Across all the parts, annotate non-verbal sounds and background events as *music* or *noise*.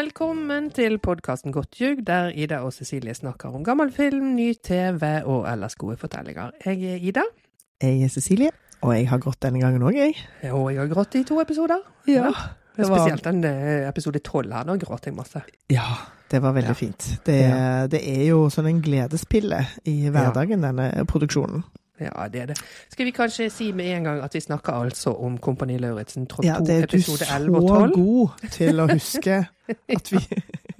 Velkommen til podkasten Godt ljug, der Ida og Cecilie snakker om gammel film, ny TV og ellers gode fortellinger. Jeg er Ida. Jeg er Cecilie, og jeg har grått denne gangen òg, jeg. Og jeg har grått i to episoder. Ja, var- Spesielt den eh, episode tolv her, nå gråt jeg masse. Ja, det var veldig Ja. fint. Det, det er jo sånn en gledespille i hverdagen, denne produksjonen. Ja, det er det. Skal vi kanskje si med en gang at vi snakker altså om Kompani Lauritzen tråd Ja, 2, det er du episode så 11 og 12? god til å huske at vi,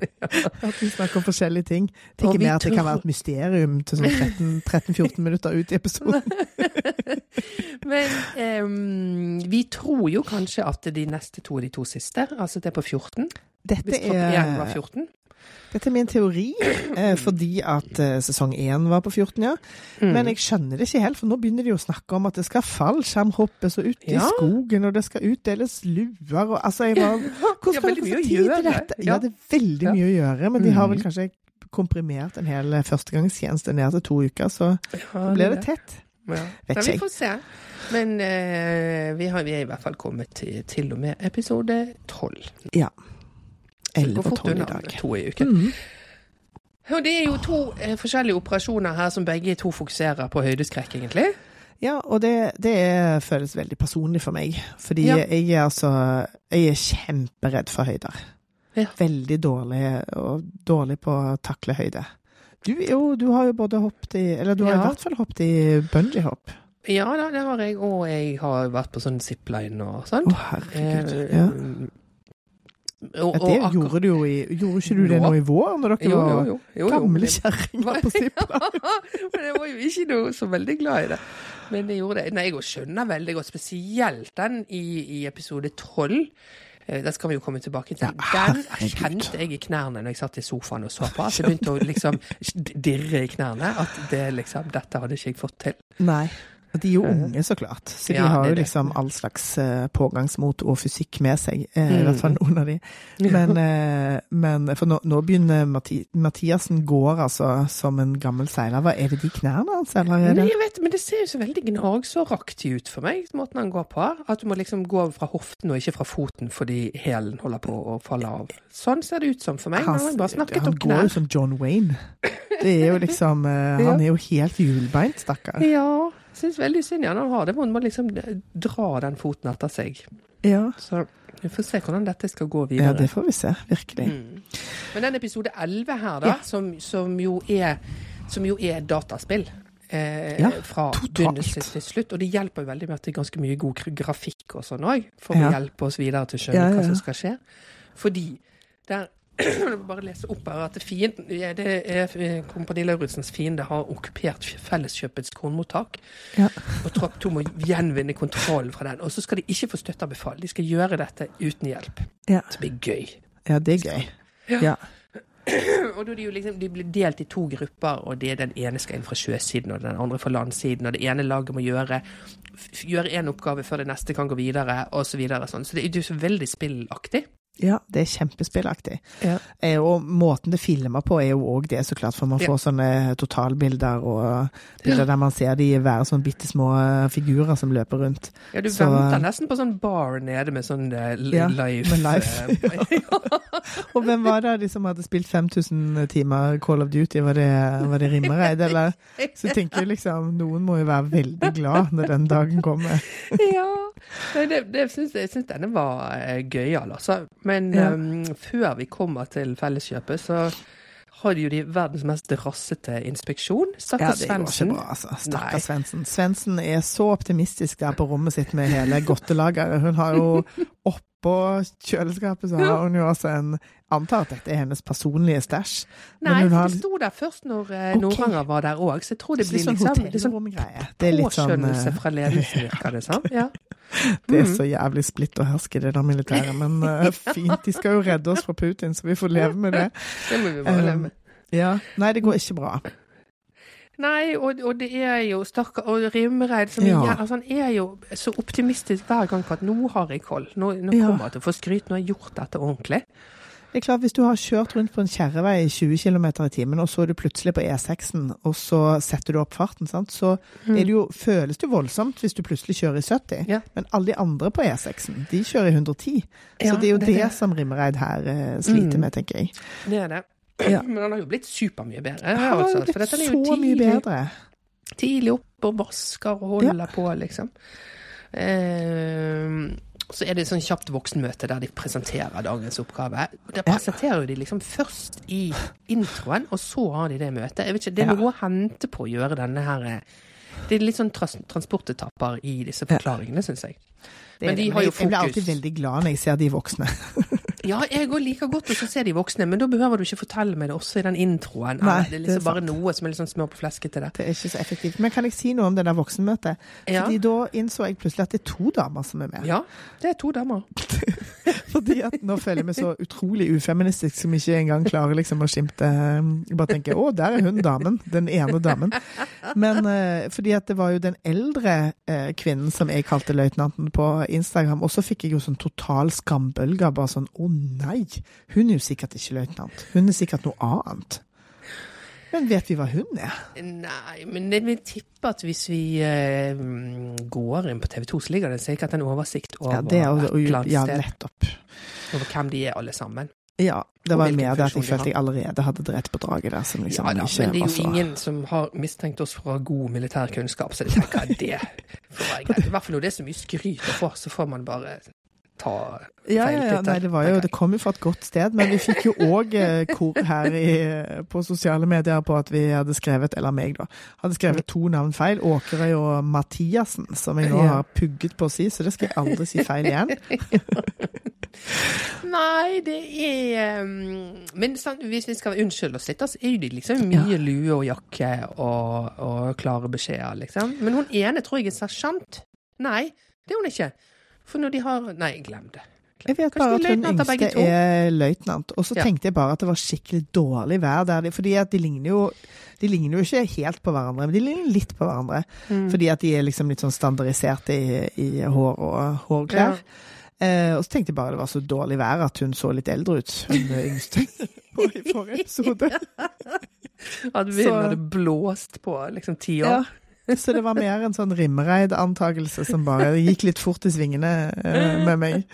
*laughs* at vi snakker om forskjellige ting. Tenker mer at det kan være et mysterium til sånn 13-14 minutter ut i episoden. *laughs* Men um, vi tror jo kanskje at de neste to er de to siste, altså det er på 14. Dette Hvis topp 1 var er, 14. dette er min teori, eh, fordi at eh, sesong 1 var på 14, ja. Mm. Men jeg skjønner det ikke helt, for nå begynner de å snakke om at det skal fallskjermhoppes og ut i Ja. skogen, og det skal utdeles luer og Altså, jeg var Hvordan skal dere få tid til dette? Ja, det er veldig Ja. mye å gjøre, men de har vel Mhm. kanskje komprimert en hel førstegangstjeneste ned til to uker, så Ja, blir det tett. Ja. Vet ikke vi får se. Men eh, vi, har, vi er i hvert fall kommet til, til og med episode 12. Ja. Så det 11 går og 12 i dag. to i uken. Mhm. Og det er jo to eh, forskjellige operasjoner her som begge to fokuserer på høydeskrekk, egentlig. Ja, og det, det er, føles veldig personlig for meg. Fordi Ja. jeg er altså Jeg er kjemperedd for høyder. Ja. Veldig dårlig, og dårlig på å takle høyde. Du, jo, du har jo både hoppet i Eller du har Ja. i hvert fall hoppet i bungeehopp. Ja da, det har jeg, og jeg har vært på sånn zipline og sånn. Å, herregud. Ja. Og, og det gjorde du jo i Gjorde ikke du det Nå? i vår, når dere jo, jo, var jo, jo. gamle kjerringer *laughs* på zipline? Men jeg var jo ikke noe så veldig glad i det. Men jeg gjorde det. Nei, jeg skjønner veldig godt, spesielt den i, i episode tolv. Eh, Den skal vi jo komme tilbake til. Den kjente jeg i knærne når jeg satt i sofaen og så på. At det begynte å liksom dirre i knærne. At det liksom Dette hadde ikke jeg fått til. Nei. De er jo unge, så klart. Så de Ja, har jo liksom all slags eh, pågangsmot og fysikk med seg. Mm. I Mm. hvert fall noen av de. *laughs* Men, eh, men for nå, nå begynner Mathi, Mathiasen går altså som en gammel seiler. Hva er det de knærne hans, eller er Nei, det jeg vet, men det ser jo så veldig gnagsåraktig ut for meg, måten han går på. At du må liksom gå fra hoften og ikke fra foten fordi hælen holder på å falle av. Sånn ser det ut som for meg. Han han, bare snakket han om går jo som John Wayne. Det er jo *laughs* liksom eh, Han er jo helt hjulbeint, stakkar. Ja, syns veldig synd i han. Han har det, vondt. må liksom dra den foten etter seg. Ja. Så vi får se hvordan dette skal gå videre. ja, det får vi se. Virkelig. Mm. Men den episode 11 her, da, Ja. som, som, jo er, som jo er dataspill eh, Ja, fra begynnelse til slutt. Og det hjelper jo veldig med at det er ganske mye god grafikk og sånn òg, for Ja. å hjelpe oss videre til å skjønne Ja, ja, hva som skal skje. Fordi der bare lese opp her at fienden, ja, det er eh, Kompani Lauritzens fiende har okkupert Felleskjøpets kornmottak. Ja. Og Tropp 2 må gjenvinne kontrollen fra den. Og så skal de ikke få støtte av befal. De skal gjøre dette uten hjelp. Ja. Det blir gøy. ja, det er gøy. Ja. *clears throat* Og da de, jo liksom, de blir delt i to grupper, og det er den ene skal inn fra sjøsiden, og den andre fra landsiden, og det ene laget må gjøre gjøre én oppgave før det neste kan gå videre, og så videre. Sånn. Så det er jo veldig spillaktig. Ja, det er kjempespillaktig. Ja. Eh, Og måten det filmer på er jo òg det, så klart, for man Ja. får sånne totalbilder og bilder Ja. der man ser de være sånne bitte små eh, figurer som løper rundt. Ja, du Så- venter nesten på sånn bar nede med sånn eh, Ja, live, med live, eh, *laughs* *laughs* Og hvem var det de som hadde spilt 5000 timer Call of Duty? Var det, var det Rimmereid, eller? Så *laughs* jeg du liksom, noen må jo være veldig glad når den dagen kommer. ja. Nei, det, det syns jeg, syns denne var gøyal, altså. Men Ja. um, før vi kommer til Felleskjøpet, så har jo de verdens mest rassete inspeksjon. Ja, Stakkars det går ikke Svendsen. bra, altså. Stakkars Svendsen. Svendsen er så optimistisk der på rommet sitt med hele godtelageret. Hun har jo *laughs* oppå kjøleskapet så har hun jo altså en Antar at dette er hennes personlige stæsj. Men Nei, for har- det sto der først når eh, Ok. Noranger var der òg, så jeg tror det blir sånn liksom det sånn litt sånn påskjønnelse eh, fra ledelsen, virker det som. *laughs* Ja. Det er Mm. så jævlig splitt og herske, det der militæret, men *laughs* uh, fint. De skal jo redde oss fra Putin, så vi får leve med det. Det må vi bare leve med. Ja. Nei, det går ikke bra. Nei, og, og det er jo stakkar Og Rimreid som Ja. altså, han er jo så optimistisk hver gang på at nå har jeg koll. Nå, nå kommer jeg til å få skryt, nå har jeg gjort dette ordentlig. Det er klart, Hvis du har kjørt rundt på en kjerrevei i 20 km i timen, og så er du plutselig på E6-en, og så setter du opp farten, sant? så Mm. det jo, føles det jo voldsomt hvis du plutselig kjører i 70. Ja. Men alle de andre på E6-en, de kjører i 110. Ja, så det er jo det det, det. som Rimmereid her eh, sliter Mm. med, tenker jeg. Det er det. Ja. *clears throat* Men han har jo blitt supermye bedre. Han har jo altså, blitt for dette er så tidlig, mye bedre. tidlig opp og vasker og holder på, liksom. Eh, så er det et sånn kjapt voksenmøte der de presenterer dagens oppgave. Der presenterer de liksom først i introen, og så har de det møtet. Jeg vet ikke, Det er noe å hente på å gjøre denne her eh, Det er litt sånn trans transportetapper i disse forklaringene, syns jeg. Men de har jo fokus. jeg blir alltid veldig glad når jeg ser de voksne. *laughs* Ja, jeg òg liker godt å se de voksne, men da behøver du ikke fortelle meg det også i den introen. Nei, det er det liksom er bare noe som er litt sånn smør på fleske til det. Det er ikke så effektivt. Men kan jeg si noe om det der voksenmøtet? Ja. Fordi da innså jeg plutselig at det er to damer som er med. Ja, det er to damer. *laughs* Fordi at nå føler jeg meg så utrolig ufeministisk som ikke engang klarer liksom å skimte Jeg bare tenker å, der er hun damen. Den ene damen. Men uh, fordi at det var jo den eldre uh, kvinnen som jeg kalte løytnanten på Instagram, og så fikk jeg jo sånn total skambølge. Bare sånn å nei, hun er jo sikkert ikke løytnant. Hun er sikkert noe annet. Men vet vi hva hun er? Nei, men jeg vil tippe at hvis vi eh, går inn på TV 2, så ligger det sikkert en oversikt over Ja, det er et eller annet ja, nettopp. Over hvem de er, alle sammen. Ja, det var mer det at jeg følte jeg allerede hadde drept på draget der. Som liksom ja da, ikke men det er jo så- ingen som har mistenkt oss for å ha god militærkunnskap, så jeg tenker at det får være greit. I hvert fall når det er så mye skryt å få, så får man bare ta Ja, ja, ja. tittel, Nei, det, jo, det kom jo fra et godt sted, men vi fikk jo òg *laughs* kor her i, på sosiale medier på at vi hadde skrevet, eller meg da, hadde skrevet to navn feil. Åkerøy og Mathiassen, som jeg nå Ja. har pugget på å si, så det skal jeg aldri si feil igjen. *laughs* Nei, det er um, Men sant, hvis vi skal unnskylde oss litt, så er jo liksom mye lue og jakke og, og klare beskjeder, liksom. Men hun ene tror jeg er sersjant. Nei, det er hun ikke. For når de har Nei, glem det. Jeg vet bare at hun yngste er løytnant. Og så Ja. tenkte jeg bare at det var skikkelig dårlig vær der. de- Fordi at de ligner jo de ligner jo ikke helt på hverandre, men de ligner litt på hverandre. Mm. Fordi at de er liksom litt sånn standardiserte i, i hår og hårklær. Eh, og så tenkte jeg bare det var så dårlig vær at hun så litt eldre ut, hun yngste. *laughs* i forrige episode. *laughs* At vinden hadde blåst på liksom ti år. Ja. *laughs* Så det var mer en sånn Rimmereid-antakelse som bare gikk litt fort i svingene eh, med meg.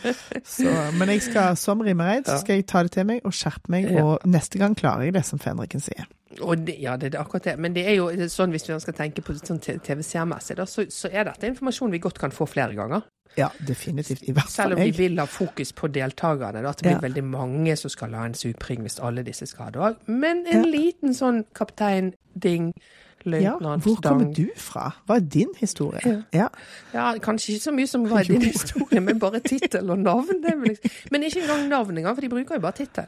Så, men jeg skal, som Rimmereid så skal jeg ta det til meg og skjerpe meg, Ja. og neste gang klarer jeg det, som fenriken sier. Og det, ja, det er akkurat det. Men det er jo sånn, hvis vi skal tenke på sånn TV-seermessig, så, så er dette informasjon vi godt kan få flere ganger. Ja, definitivt. I hvert Selv om vi vil ha fokus på deltakerne, da, at det blir Ja. veldig mange som skal ha en supring hvis alle disse skal ha det òg. Men en Ja. liten sånn kaptein, ding, Ja, løytnant, hvor kommer du fra? Hva er din historie? Ja. Ja, kanskje ikke så mye som hva er din historie, men bare tittel og navn. Liksom. Men ikke engang navn engang, for de bruker jo bare tittel.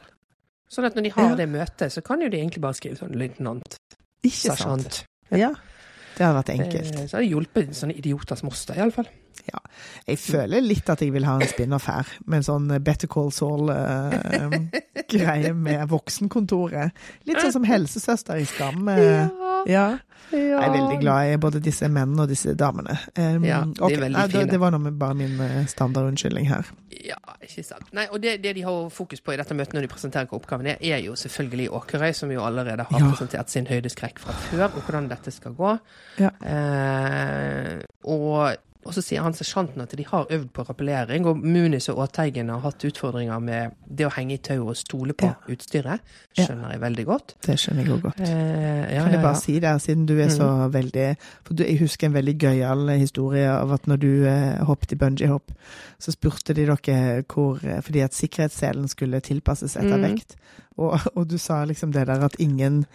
Sånn at når de har Ja. det møtet, så kan jo de egentlig bare skrive sånn løytnant, Ikke sant? Ja. Det hadde vært enkelt. Eh, Så hadde det hjulpet sånne idioter som oss, da, iallfall. Jeg føler litt at jeg vil ha en spin-off her, med en sånn Better Call Saul-greie *laughs* med voksenkontoret. Litt sånn som helsesøster i Skam. Ja, Ja. Jeg er veldig glad i både disse mennene og disse damene. Um, Ja, de er veldig fine. det, det var noe med- bare min eh, standardunnskyldning her. Ja, ikke sant. Nei, og det, det de har fokus på i dette møtet når de presenterer hva oppgaven er, er jo selvfølgelig Åkerøy, som jo allerede har Ja. presentert sin høydeskrekk fra før, og hvordan dette skal gå. Ja. Eh, og, og så sier han sersjanten at de har øvd på rappellering, og Munis og Åteigen har hatt utfordringer med det å henge i tau og stole på Ja. utstyret. Ja. Skjønner jeg veldig godt. Det skjønner jeg òg godt. Eh, ja, Kan jeg bare ja. si det, siden du er så veldig For du, jeg husker en veldig gøyal historie av at når du eh, hoppet i bungee-hopp, så spurte de dere hvor eh, Fordi at sikkerhetsselen skulle tilpasses etter Mm. vekt. Og, og du sa liksom det der at ingen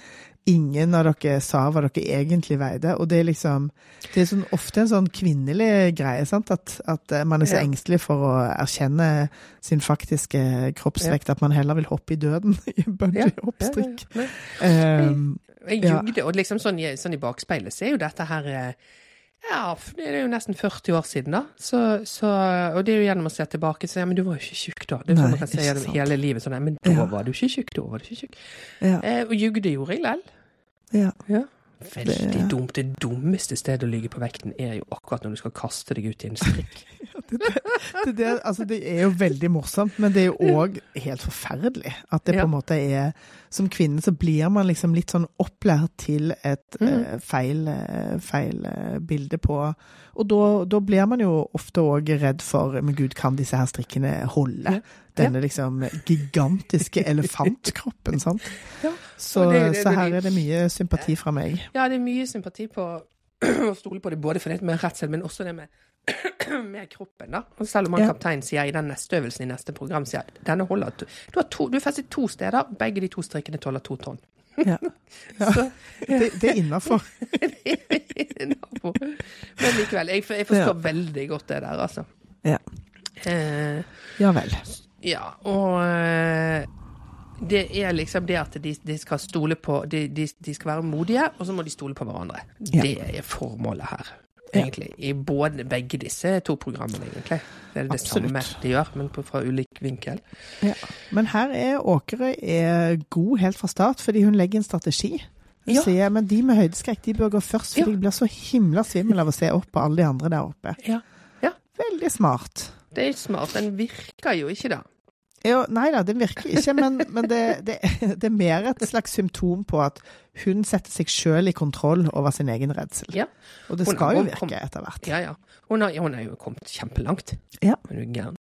Ingen av dere sa hva dere egentlig veide, og det er liksom Det er sånn, ofte en sånn kvinnelig greie, sant, at, at eh, man er så Ja. engstelig for å erkjenne sin faktiske kroppsvekt, at man heller vil hoppe i døden *laughs* i bungee-hoppstrikk. Ja, ja, ja. Um, Jeg Ja. jugde, og liksom sånn, sånn i bakspeilet så er jo dette her eh, Ja, for det er jo nesten 40 år siden, da. Så, så, og det er jo gjennom å se tilbake, så ja, men du var jo ikke tjukk da. Det er Nei, sånn man kan se gjennom sant. hele livet. Sånn, ja, men da Ja. var du ikke tjukk, da var du ikke tjukk. ja, Eh, og jugde gjorde jeg lell. ja. Ja. Veldig Det- dumt. Det dummeste stedet å ligge på vekten er jo akkurat når du skal kaste deg ut i en strikk. *laughs* det, det, altså, det er jo veldig morsomt, men det er jo òg helt forferdelig. At det Ja. på en måte er Som kvinne så blir man liksom litt sånn opplært til et Mm. eh, feil, eh, feil eh, bilde på Og da, da blir man jo ofte òg redd for Men gud, kan disse her strikkene holde? Ja. Denne liksom gigantiske elefantkroppen, sant? *laughs* Ja, Så, så her er det mye sympati fra meg. Ja, det er mye sympati på *clears throat* å stole på det, både for det med redsel, men også det med, *clears throat* med kroppen. da. Og selv om han Ja. kapteinen sier i den neste øvelsen i neste program sier denne holder du, har to, du er festet to steder, begge de to strikkene tåler to tonn. Ja. *laughs* Ja. Så Det, det er innafor. *laughs* Men likevel, jeg, jeg forstår veldig godt det der, altså. Ja. Eh, Ja vel. Ja, og eh, det er liksom det at de, de skal stole på de, de, skal være modige, og så må de stole på hverandre. Ja. Det er formålet her, egentlig. I både, begge disse to programmene, egentlig. Det er det Absolutt. samme de gjør, men på, fra ulik vinkel. Ja. Men her er Åkerøy er god helt fra start, fordi hun legger en strategi. Ja. sier men de med høydeskrekk de bør gå først, for Ja. de blir så himla svimmel av å se opp på alle de andre der oppe. Ja. ja. Veldig smart. Det er smart. Den virker jo ikke, da. Jo, nei da, det virker ikke, men, men det, det, det er mer et slags symptom på at hun setter seg sjøl i kontroll over sin egen redsel. Ja. Og det Hun- skal jo virke kom- etter hvert. Ja, ja. Hun har, hun er jo kommet kjempelangt. Ja. Hun er gæren.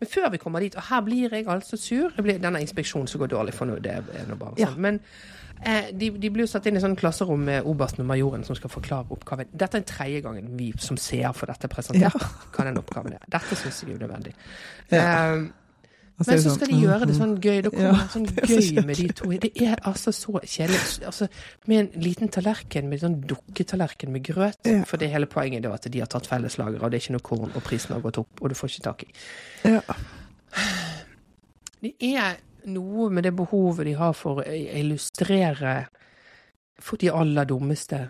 Men før vi kommer dit, og her blir jeg altså sur blir, Denne inspeksjonen som går dårlig for nå, det er nå bare Ja. sånn. Men eh, de, de blir jo satt inn i sånn klasserom med obersten og majoren som skal forklare oppgaven. Dette er tredje gangen vi som ser for dette presentert. Hva den oppgaven er. Dette syns jeg er unødvendig. Ja. Eh, men er så skal sånn, de gjøre det mm, sånn gøy. Da kommer det sånn *laughs* det er så gøy med de to. Det er altså så kjedelig. Altså, med en liten tallerken, med en sånn dukketallerken med grøt. For det hele poenget er at de har tatt felleslager, og det er ikke noe korn, og prisen har gått opp, og du får ikke tak i. Ja. Det er noe med det behovet de har for å illustrere for de aller dummeste,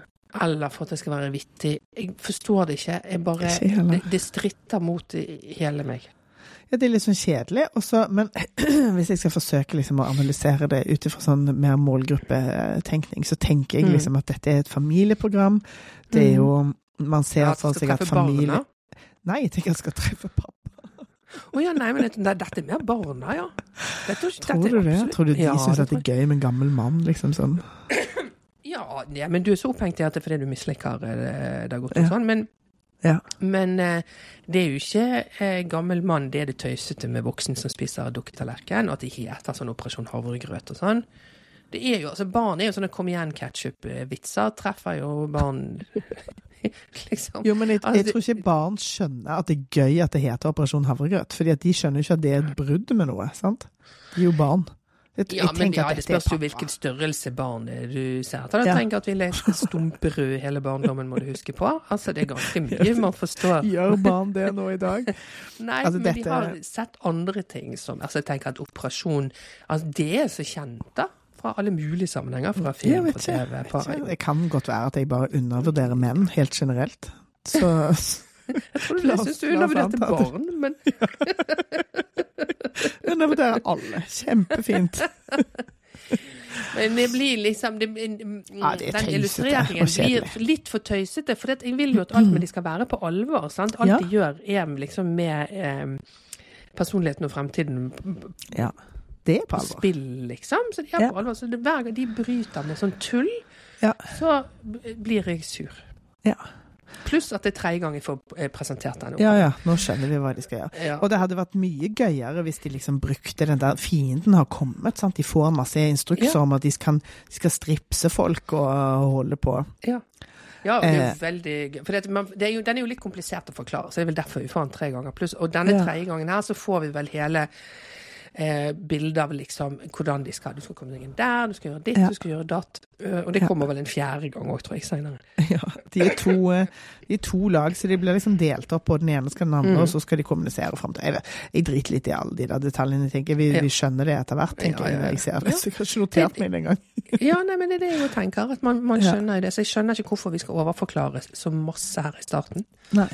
eller for at det skal være vittig. Jeg forstår det ikke. Jeg bare, det, det stritter mot hele meg. Ja, det er litt sånn kjedelig, også, men *clears throat* hvis jeg skal forsøke liksom å analysere det ut ifra sånn mer målgruppetenkning, så tenker jeg Mm. liksom at dette er et familieprogram. Det er jo Man ser Ja, for seg at familie barna. Nei, jeg tenker jeg skal treffe pappa. Å ja, nei, men dette, dette er mer barna, ja. Dette, Tror du det? Tror du de ja, syns at det er gøy med en gammel mann, liksom sånn? Ja, ja, men du er så opphengt i at det er fordi du misliker det, det har gått og sånn. Men, Ja. men eh, det er jo ikke eh, gammel mann, det er det tøysete med voksen som spiser dukketallerken, og at det heter sånn Operasjon havregrøt og sånn. Det er jo, altså Barn er jo sånne kom igjen-ketsjup-vitser. Treffer jo barn *laughs* liksom. Jo, men jeg, Altså, jeg tror ikke barn skjønner at det er gøy at det heter Operasjon havregrøt. fordi at de skjønner ikke at det er et brudd med noe. sant? De er jo barn. Jeg, Ja, jeg men ja, det spørs jo hvilken størrelse barn er du ser. Jeg Ja. tenker at vi leser Stumperud hele barndommen, må du huske på. Altså, det er ganske mye man forstår. Gjør barn det nå i dag? *laughs* Nei, Altså, men de dette- har sett andre ting som Altså, jeg tenker at operasjon Altså, det er så kjent, da. Fra alle mulige sammenhenger. Fra film, på. TV. På. Det kan godt være at jeg bare undervurderer menn helt generelt. Så *laughs* jeg tror du jeg syns du undervurderte barn, men *laughs* undervurderer alle. Kjempefint. *laughs* Men det blir liksom det, Ja, det Den illustreringen blir litt for tøysete. For jeg vil jo at alt med de skal være på alvor. Sant? Alt Ja. de gjør, er liksom med eh, personligheten og fremtiden Ja. Det er på på alvor. spill, liksom. Så de er Ja. på alvor. Så det, hver gang de bryter med sånn tull, Ja. så blir jeg sur. Ja. Pluss at det er tredje gang jeg får eh, presentert den. ja ja, nå skjønner vi hva de skal gjøre. Ja. Og det hadde vært mye gøyere hvis de liksom brukte den der Fienden har kommet, sant. De får masse instrukser Ja. om at de skal, de skal stripse folk og holde på. Ja. Ja, og det er Eh. jo veldig gøy. For det, man, det er jo, den er jo litt komplisert å forklare, så det er vel derfor vi får den tre ganger. Pluss, og denne Ja. tredje gangen her så får vi vel hele eh, bilde av liksom hvordan de skal Du skal komme deg inn der, du skal gjøre ditt, Ja. du skal gjøre datt. Eh, og det kommer vel en fjerde gang òg, tror jeg, seinere. *laughs* Ja, de er, to, eh, de er to lag, så de blir liksom delt opp, og den ene skal den andre, Mm. og så skal de kommunisere fram til jeg, jeg driter litt i alle de der detaljene. Tenker, vi, Ja. vi skjønner det etter hvert, tenker jeg jeg ser det. Så jeg har ikke notert meg det engang. *laughs* Ja, nei, men det er det jeg tenker. At man, man skjønner jo det. Så jeg skjønner ikke hvorfor vi skal overforklare så masse her i starten. Nei.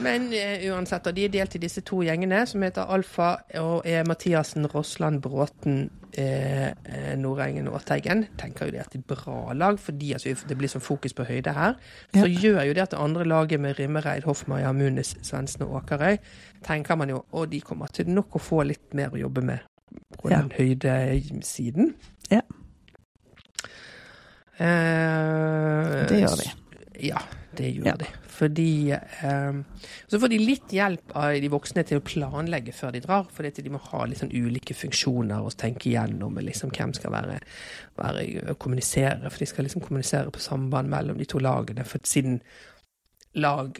Men uh, uansett, og de er delt i disse to gjengene, som heter Alfa og er Mathiassen, Rossland, Bråten, eh, eh, Nordengen og Teigen. Tenker jo det at det er bra lag, fordi altså, det blir sånn fokus på høyde her. Så gjør jo det at det andre laget med Rimmereid, Hoffmeier, Munis, Svendsen og Åkerøy, tenker man jo og de kommer til nok å få litt mer å jobbe med på Ja. den høydesiden. Ja. Eh, Det gjør de. Ja, det gjør Ja. de. Fordi eh, Så får de litt hjelp av de voksne til å planlegge før de drar. For de må ha litt sånn ulike funksjoner og tenke igjennom liksom, hvem skal være, være kommunisere. For de skal liksom kommunisere på samband mellom de to lagene. For siden lag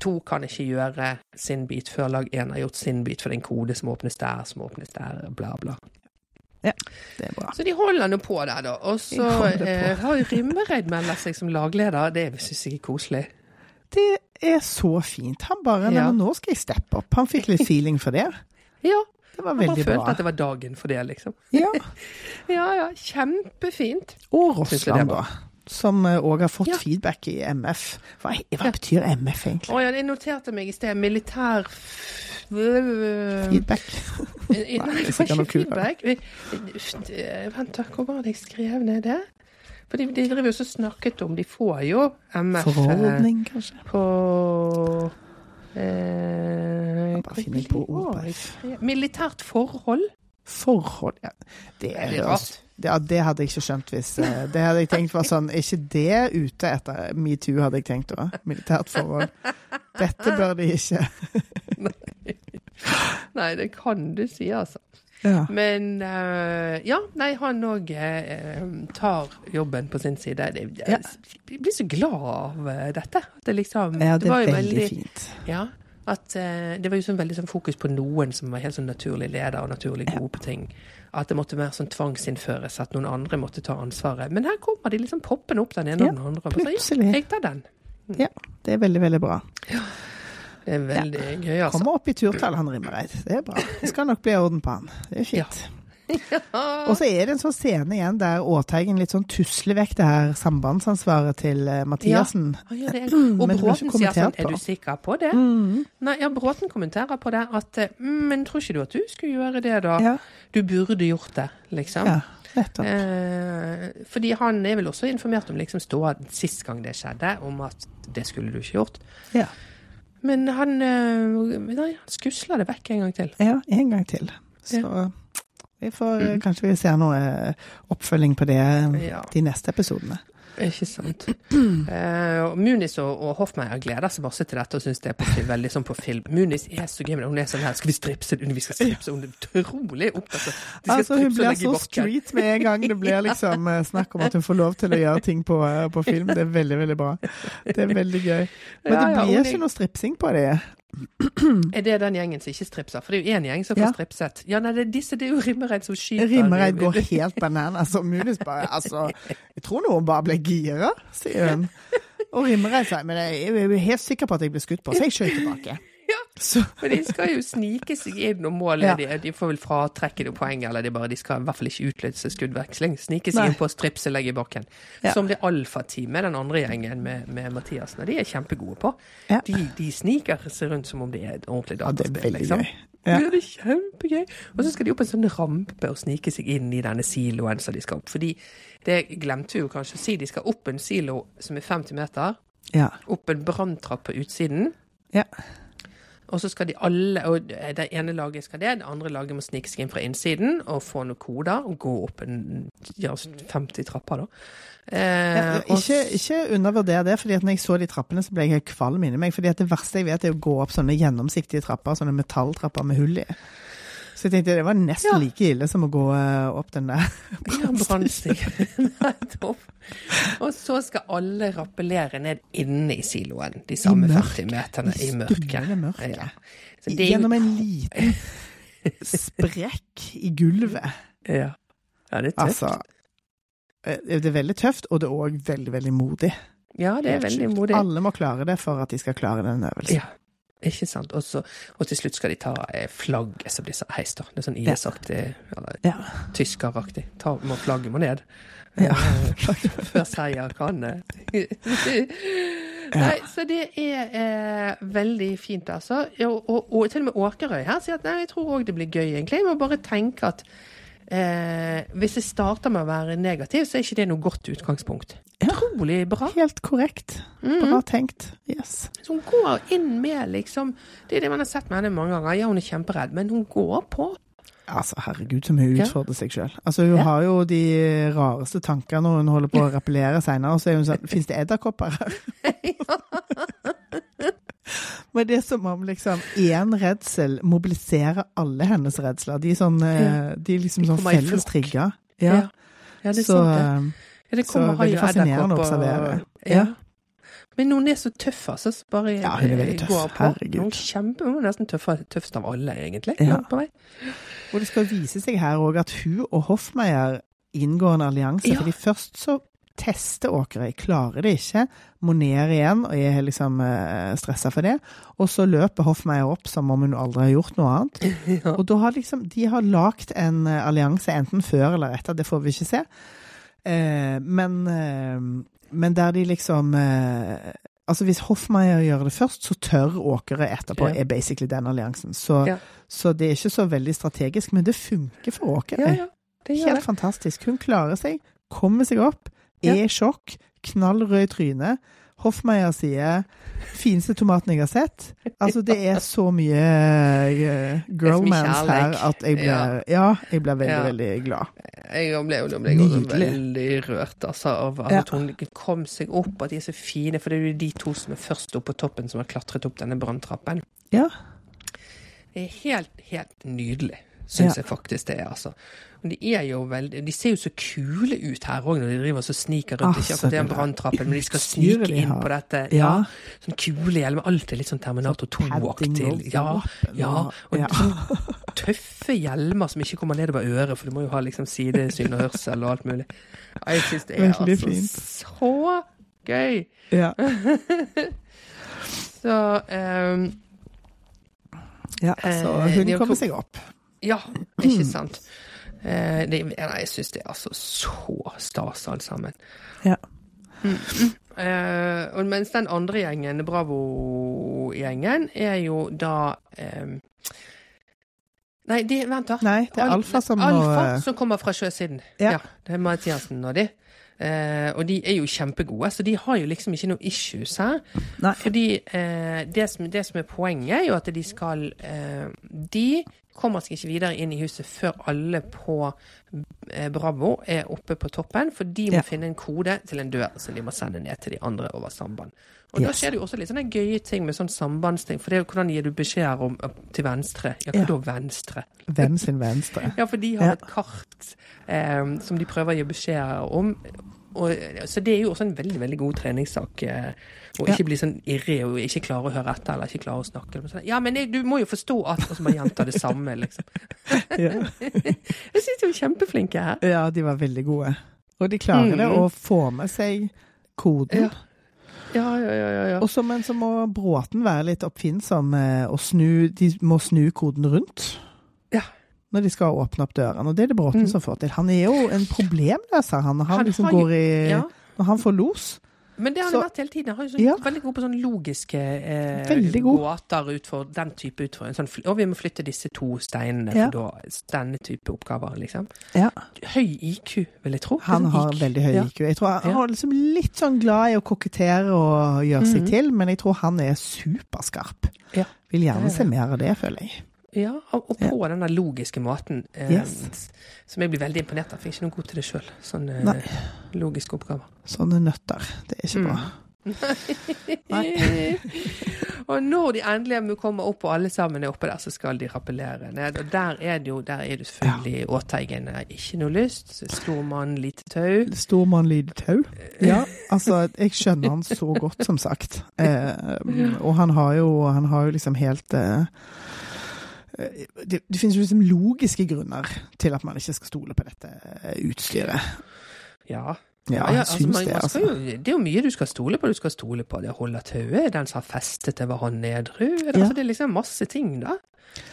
to kan ikke gjøre sin bit før lag én har gjort sin bit, for det er en kode som åpnes der, som åpnes der, bla, bla. Ja, Det er bra. Så de holder nå på der, da. Og så eh, har jo Rimmereid meldt seg som lagleder. Det syns jeg er koselig. Det er så fint. Han bare Ja. nå skal jeg steppe opp. Han fikk litt feeling for det. *laughs* Ja, Det var jeg bare veldig følte bra. at det var dagen for det, liksom. *laughs* Ja. *laughs* Ja ja, kjempefint. Og Rossland, da. Som òg har fått Ja. feedback i MF. Hva, hva betyr MF egentlig? Å ja, jeg noterte meg i sted. Militær Feedback. Nei, det var ikke feedback. Eh, Vent, da, hvor var det jeg skrev ned det? For de, de driver jo så snakket om De får jo MF eh, Forordning, kanskje. på eh, Bare finne på ord på hva F. var det? Militært forhold. Forhold ja. Det, Er det rart? Ja, det hadde jeg ikke skjønt hvis eh, Det hadde jeg tenkt var sånn Er ikke det ute etter metoo, hadde jeg tenkt da? Militært forhold. Dette bør de ikke. *laughs* Nei, det kan du si, altså. Ja. Men uh, ja, nei, han òg tar jobben på sin side. Jeg, jeg, Jeg blir så glad av eh, dette. Det liksom ja, det var er veldig, veldig fint. Ja, at uh, det var jo sånn veldig sånn fokus på noen som var helt sånn naturlig leder og naturlig gode på ting. At det måtte mer sånn tvangsinnføres, at noen andre måtte ta ansvaret. Men her kommer de liksom poppende opp den ene Ja, og den andre. og så. Ja, jeg tar den. Det er veldig, veldig bra. Det er veldig gøy, altså. Kommer opp i turtall, han Rimmereid. Det er bra. Det skal nok bli orden på han. Det er fint. *laughs* Og så er det en sånn scene igjen der Åteigen litt sånn tusler vekk det her sambandsansvaret til eh, Mathiassen. Ja, er, og Bråten sier sånn, er du sikker på det? Mm. Nei, ja, Bråten kommenterer på det at eh, «Mm, Men tror ikke du at du skulle gjøre det, da? Ja, Du burde gjort det, liksom. ja. Eh, fordi han er vel også informert om liksom ståa sist gang det skjedde, om at det skulle du ikke gjort. Ja. Men han eh, Nei, han skusler det vekk en gang til. ja, en gang til. Så vi får mm. kanskje vi ser noe oppfølging på det Ja. de neste episodene. Ikke sant. *clears throat* Uh, Munis og, og Hoffmeier gleder seg masse til dette og syns det er på, veldig sånn på film. Munis er så gøy, hun er sånn her Skal vi stripse? Vi skal stripse. Hun er utrolig opptatt av Altså, hun blir så street med en gang det blir *laughs* liksom eh, snakk om at hun får lov til å *laughs* gjøre ting på, eh, på film. Det er veldig, veldig bra. Det er veldig gøy. Men det blir ikke noe stripsing på det. Er det den gjengen som ikke stripser? For det er jo én gjeng som får Ja. stripset. Ja, nei, det er disse, det er jo Rimmereid som skyter. Rimmereid går helt bananas. Og mulig. bare Altså, jeg tror noen bare ble gira, sier hun. Og Rimmereid sier men jeg er jo helt sikker på at jeg ble skutt på, så jeg skjøt tilbake. Så Men de skal jo snike seg inn, og målet Ja. de, de får vel fratrekke noen poeng, eller de, bare, de skal i hvert fall ikke utløse skuddveksling. Snike seg Nei. inn på stripse, legge i bakken. Ja. Som det alfateamet, den andre gjengen med, med Mathiassen, de er kjempegode på. Ja. De, de sniker seg rundt som om det er et ordentlig dataspill, liksom. gøy. Ja. Ja. det er kjempegøy. Og så skal de opp en sånn rampe og snike seg inn i denne siloen som de skal opp. Fordi det glemte vi jo kanskje å si, de skal opp en silo som er 50 meter, Ja. opp en branntrapp på utsiden. ja. Og så skal de alle, og det ene laget skal det, det andre laget må snike seg inn fra innsiden og få noen koder og gå opp en ja, 50 trapper, da. Eh, Ja, ikke, ikke undervurder det, fordi at når jeg så de trappene, så ble jeg helt kvalm inni meg. fordi at det verste jeg vet, er å gå opp sånne gjennomsiktige trapper, sånne metalltrapper med hull i. Så jeg tenkte det var nesten Ja. like ille som å gå eh, opp den der. *laughs* Ja, *laughs* *laughs* Og så skal alle rappellere ned inne i siloen, de samme 40 meterne i mørket. mørket. Ja. Jo, Gjennom en liten sprekk i gulvet. ja. ja, det er tøft. Altså eh, Det er veldig tøft, og det er òg veldig, veldig modig. ja, det er veldig modig. Alle må klare det for at de skal klare den øvelsen. Ja, ikke sant. Og, så, og til slutt skal de ta eh, flagget som blir så heist, da. Det er sånn IS-aktig, eller Ja. tyskeraktig. Ta, må flagget må ned. Ja. *laughs* Før seier kan eh. Nei, så det er eh, veldig fint, altså. Og, og, og til og med Åkerøy her sier at nei, jeg tror òg det blir gøy, egentlig. Jeg må bare tenke at eh, hvis jeg starter med å være negativ, så er ikke det noe godt utgangspunkt. Utrolig bra. Helt korrekt. Bra tenkt. Yes. Så hun går inn med liksom Det er det man har sett med henne mange ganger. Ja, hun er kjemperedd, men hun går på. Altså, herregud, som hun utfordrer seg sjøl. Altså, hun Ja. har jo de rareste tankene når hun holder på å rappellere seinere, så er hun sånn Fins det edderkopper her? *laughs* Men det er som om liksom én redsel mobiliserer alle hennes redsler. De er sånn eh, De er liksom sånn felles trigger. Ja. Ja. Ja, det er Så sant, det. Eh, Ja, det så veldig fascinerende å observere. Ja. Men noen er så tøffe, altså. så Bare Ja, hun er veldig tøff. går på. Herregud. Er, kjempe, hun er nesten tøffere, tøffest av alle, egentlig. Ja. Og det skal vise seg her òg at hun og Hoffmeier inngår en allianse. Ja. fordi først så tester Åkerøy, klarer det ikke, må ned igjen og er liksom uh, stressa for det. Og så løper Hoffmeier opp som om hun aldri har gjort noe annet. *laughs* Ja. Og da har liksom, de har lagd en eh, allianse enten før eller etter, det får vi ikke se. Eh, men, eh, men der de liksom eh, Altså Hvis Hoffmeier gjør det først, så tør Åkere etterpå, Ja. er basically den alliansen. Så, Ja. så det er ikke så veldig strategisk, men det funker for Åkere. ja, ja. Det gjør Helt det. fantastisk. Hun klarer seg, kommer seg opp, er i sjokk, knall rød i trynet. Hoffmeier sier 'fineste tomaten jeg har sett'. Altså, det er så mye uh, girlmans her at jeg blir Ja. Jeg blir veldig, Ja. veldig glad. Jeg ble, ble veldig rørt altså, av at Ja. hun kom seg opp, at de er så fine. For det er jo de to som er først oppe på toppen, som har klatret opp denne branntrappen. Ja. Det er helt, helt nydelig, syns jeg faktisk det er. altså. Men de er jo veldig De ser jo så kule ut her òg, når de driver og så sniker rundt. Ah, Ikke akkurat den branntrappen, men de skal snike de inn på dette. Ja. Sånn kule hjelmer. Alt er litt sånn Terminator 2-aktig. og Ja, ja. og- ja. sånn *laughs* tøffe hjelmer som ikke kommer nedover øret, for du må jo ha liksom sidesyn og hørsel og alt mulig. Jeg syns det er Veldig altså fint. så gøy. Ja. *laughs* Så um, ja, så Eh, hun er kommer seg opp. Ja, ikke sant. *clears throat* Eh, det, nei, jeg syns det er altså så stas, alt sammen. Ja. Eh, og mens den andre gjengen, Bravo-gjengen, er jo da eh, Nei, de, vent, da. Nei, det er Alfa som må Alfa som kommer fra sjøsiden. Ja. det er Mathiassen og de. Eh, og de er jo kjempegode, så de har jo liksom ikke noe issues her. Nei. Fordi eh, det, som, det som er poenget, er jo at de skal eh, De kommer seg ikke videre inn i huset før alle på eh, Bravo er oppe på toppen, for de må Ja. finne en kode til en dør som de må sende ned til de andre over samband. Og da skjer det jo også litt sånne gøye ting med sånn sambandsting. For det er jo hvordan gir du beskjeder om til venstre? Ja, hva Ja. da venstre? Hvem sin venstre? *laughs* Ja, for de har Ja. et kart eh, som de prøver å gi beskjeder om. Og, så det er jo også en veldig veldig god treningssak. Å å Ja. ikke bli sånn irre og ikke klare å høre etter eller ikke klare å snakke. Sånn, ja, men jeg, du må jo forstå at Og så bare gjenta det samme, liksom. *laughs* *laughs* Jeg syns de er kjempeflinke her. ja, de var veldig gode. Og de klarer det Mm. å få med seg koden. Ja. Ja, ja, ja. ja, Også, Og så, men så må Bråten være litt oppfinnsom eh, og snu De må snu koden rundt. Når de skal åpne opp dørene. Og det er det Bråten Mm. som får til. Han er jo en problemløser, han. Han, liksom han, går i ja. Når han får los. Men det har han vært hele tiden. Han er jo sånn, Ja. veldig god på sånne logiske eh, gåter ut for den type utfordring. Sånn, og vi må flytte disse to steinene Ja. for da, denne type oppgaver, liksom. Ja. Høy IQ, vil jeg tro. Han har IQ. veldig høy. IQ. Jeg tror Han var liksom litt sånn glad i å kokettere og gjøre seg Mhm. til, men jeg tror han er superskarp. Ja. Vil gjerne se mer av det, føler jeg. Ja, og, på på den der logiske måten eh, Yes. som jeg blir veldig imponert av. For jeg er ikke noe god til det sjøl. Sånne Nei. eh, logiske oppgaver. Sånne nøtter. Det er ikke Mm. *laughs* bra. Nei. og når de endelig kommer opp og alle sammen er oppe der, så skal de rappellere ned. Og der er det jo der er det selvfølgelig Åteigen. eh, Ikke noe lyst. Stor mann, lite tau. Stor mann, lite tau. Ja, altså, jeg skjønner han så godt, som sagt. Eh, *laughs* og han har jo, han har jo liksom helt eh, det, det finnes jo liksom logiske grunner til at man ikke skal stole på dette eh, utstyret. Ja. Ja, Ja, altså, man, det, altså. jo, det er jo mye du skal stole på. Du skal stole på det holder tauet, den som har festet det, var han nedru. Ja. Altså, det er liksom masse ting, da.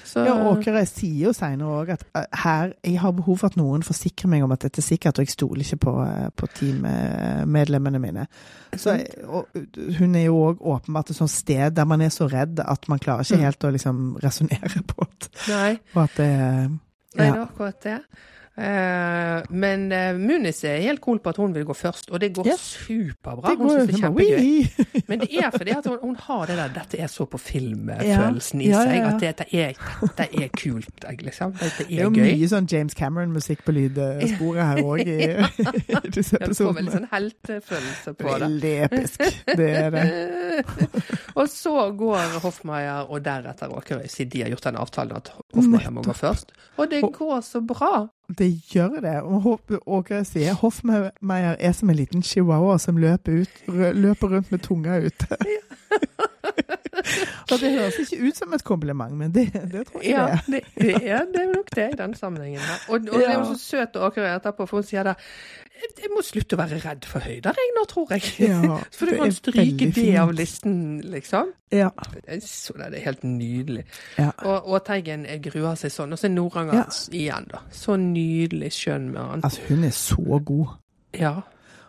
Så, Ja, Åkere sier jo senere òg at eh, her, jeg har behov for at noen forsikrer meg om at dette er sikkert, og jeg stoler ikke på, eh, på teammedlemmene mine. Så, hun er jo òg åpenbart et sånt sted der man er så redd at man klarer ikke Mm. helt å liksom resonnere på det. Nei, Og at det nei, ja. det er akkurat det. Eh, men uh, Munis er helt cool på at hun vil gå først, og det går yes. superbra. Det Hun går syns det er kjempegøy. Men det er *laughs* fordi at hun, hun har det der 'dette er så på film'-følelsen i Ja, ja, seg. At dette det, er, det er kult, liksom. Dette Det er er jo gøy. mye sånn James Cameron-musikk på lydsporet her òg i, *laughs* i *laughs* disse Ja, du får veldig episodene. sånn heltefølelse på det. Veldig episk. Det er det. og så går Hoffmeier og deretter Åkerøy, siden de har gjort den avtalen at Hoffmeier må gå først. Og det går så bra! Det gjør det. Åge sier Hoffmeier er som en liten chihuahua som løper, ut, løper rundt med tunga ute. *laughs* *laughs* og det høres ikke ut som et kompliment, men det, det tror jeg Ja, det er. det, det, er, det nok det i den sammenhengen. Og, og det er jo så søt Åkerøy etterpå, for hun sier da jeg må slutte å være redd for høyder, jeg nå, tror jeg. Ja, *laughs* For du kan stryke det av listen, liksom. Ja. Så det er helt nydelig. Ja. Og, Åteigen Teigen gruer seg sånn. Og så er Noranger Ja. igjen, da. Så nydelig skjønn med han. Altså, hun er så god. Ja.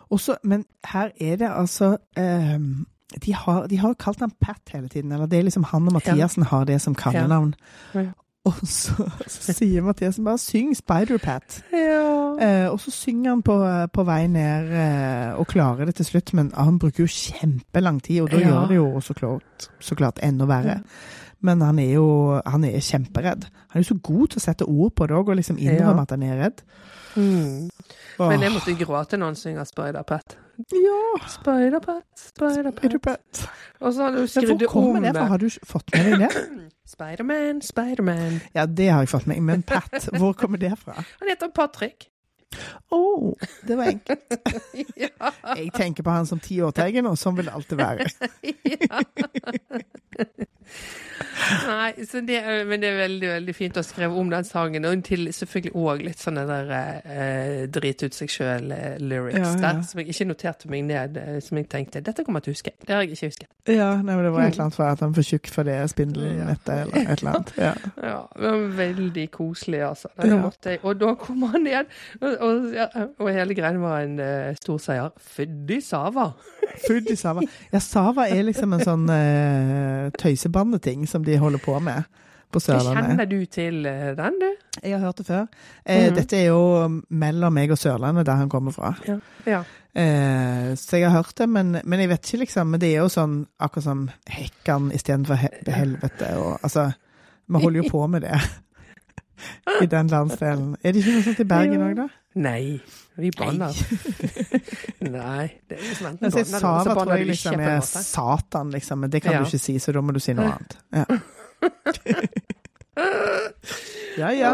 Også, men her er det altså ehm, de, har, de har kalt han Pat hele tiden. Eller det er liksom han og Mathiasen har det som kallenavn. Ja. Og så, så sier Mathiasen bare 'syng Spider-Pat'. ja. Eh, og så synger han på, på vei ned eh, og klarer det til slutt, men han bruker jo kjempelang tid, og da Ja. gjør det jo så klart, så klart enda verre. Men han er jo han er kjemperedd. Han er jo så god til å sette ord på det òg, og liksom innrømme at han er redd. Mm. Men jeg måtte gråte når han synger Spider-Pat. Ja, Spider-Pat, Spider-Pat. Og så har du skrudd det om det? Har du fått med deg det? *clears throat* Spider-Man, Spider-Man. Ja, det har jeg fått med meg. Men Pat, hvor kommer det fra? Han heter Patrick. Å, oh, det var enkelt. *laughs* ja. Jeg tenker på han som tiårtegn, og sånn vil det alltid være. *laughs* *laughs* Nei, så det, er- men det er veldig veldig fint å skrive om den sangen. Og til selvfølgelig òg litt sånne der eh, drit ut seg sjøl-lyrics Ja, ja. der, som jeg ikke noterte meg ned. eh, Som jeg tenkte dette kommer jeg til å huske. Det har jeg ikke husket. Ja, nei, men Det var et eller annet for at han for tjukk for det spindelnettet, eller et eller annet. Ja. *laughs* Ja, det var veldig koselig, altså. Da jeg, og da kom han ned, og, og, og hele greien var en uh, stor seier. Fyddy Sava. Food Sava. Ja, Sava er liksom en sånn uh, tøysebandeting som de holder på med på Sørlandet. Kjenner du til eh, den, du? Jeg har hørt det før. Eh, Mhm. Dette er jo mellom meg og Sørlandet, der han kommer fra. Ja. ja. Eh, så jeg har hørt det, men, men jeg vet ikke, liksom. Men det er jo sånn akkurat som Hekkan istedenfor he helvete. Og, altså, vi holder jo på med det i den landsdelen. Er det ikke noe sånt i Bergen òg, da? Nei, vi banner. *laughs* Nei, det er liksom enten banner Sava så tror jeg liksom er. Satan, liksom. Men det kan Ja. du ikke si, så da må du si noe annet. Ja. *laughs* ja, ja.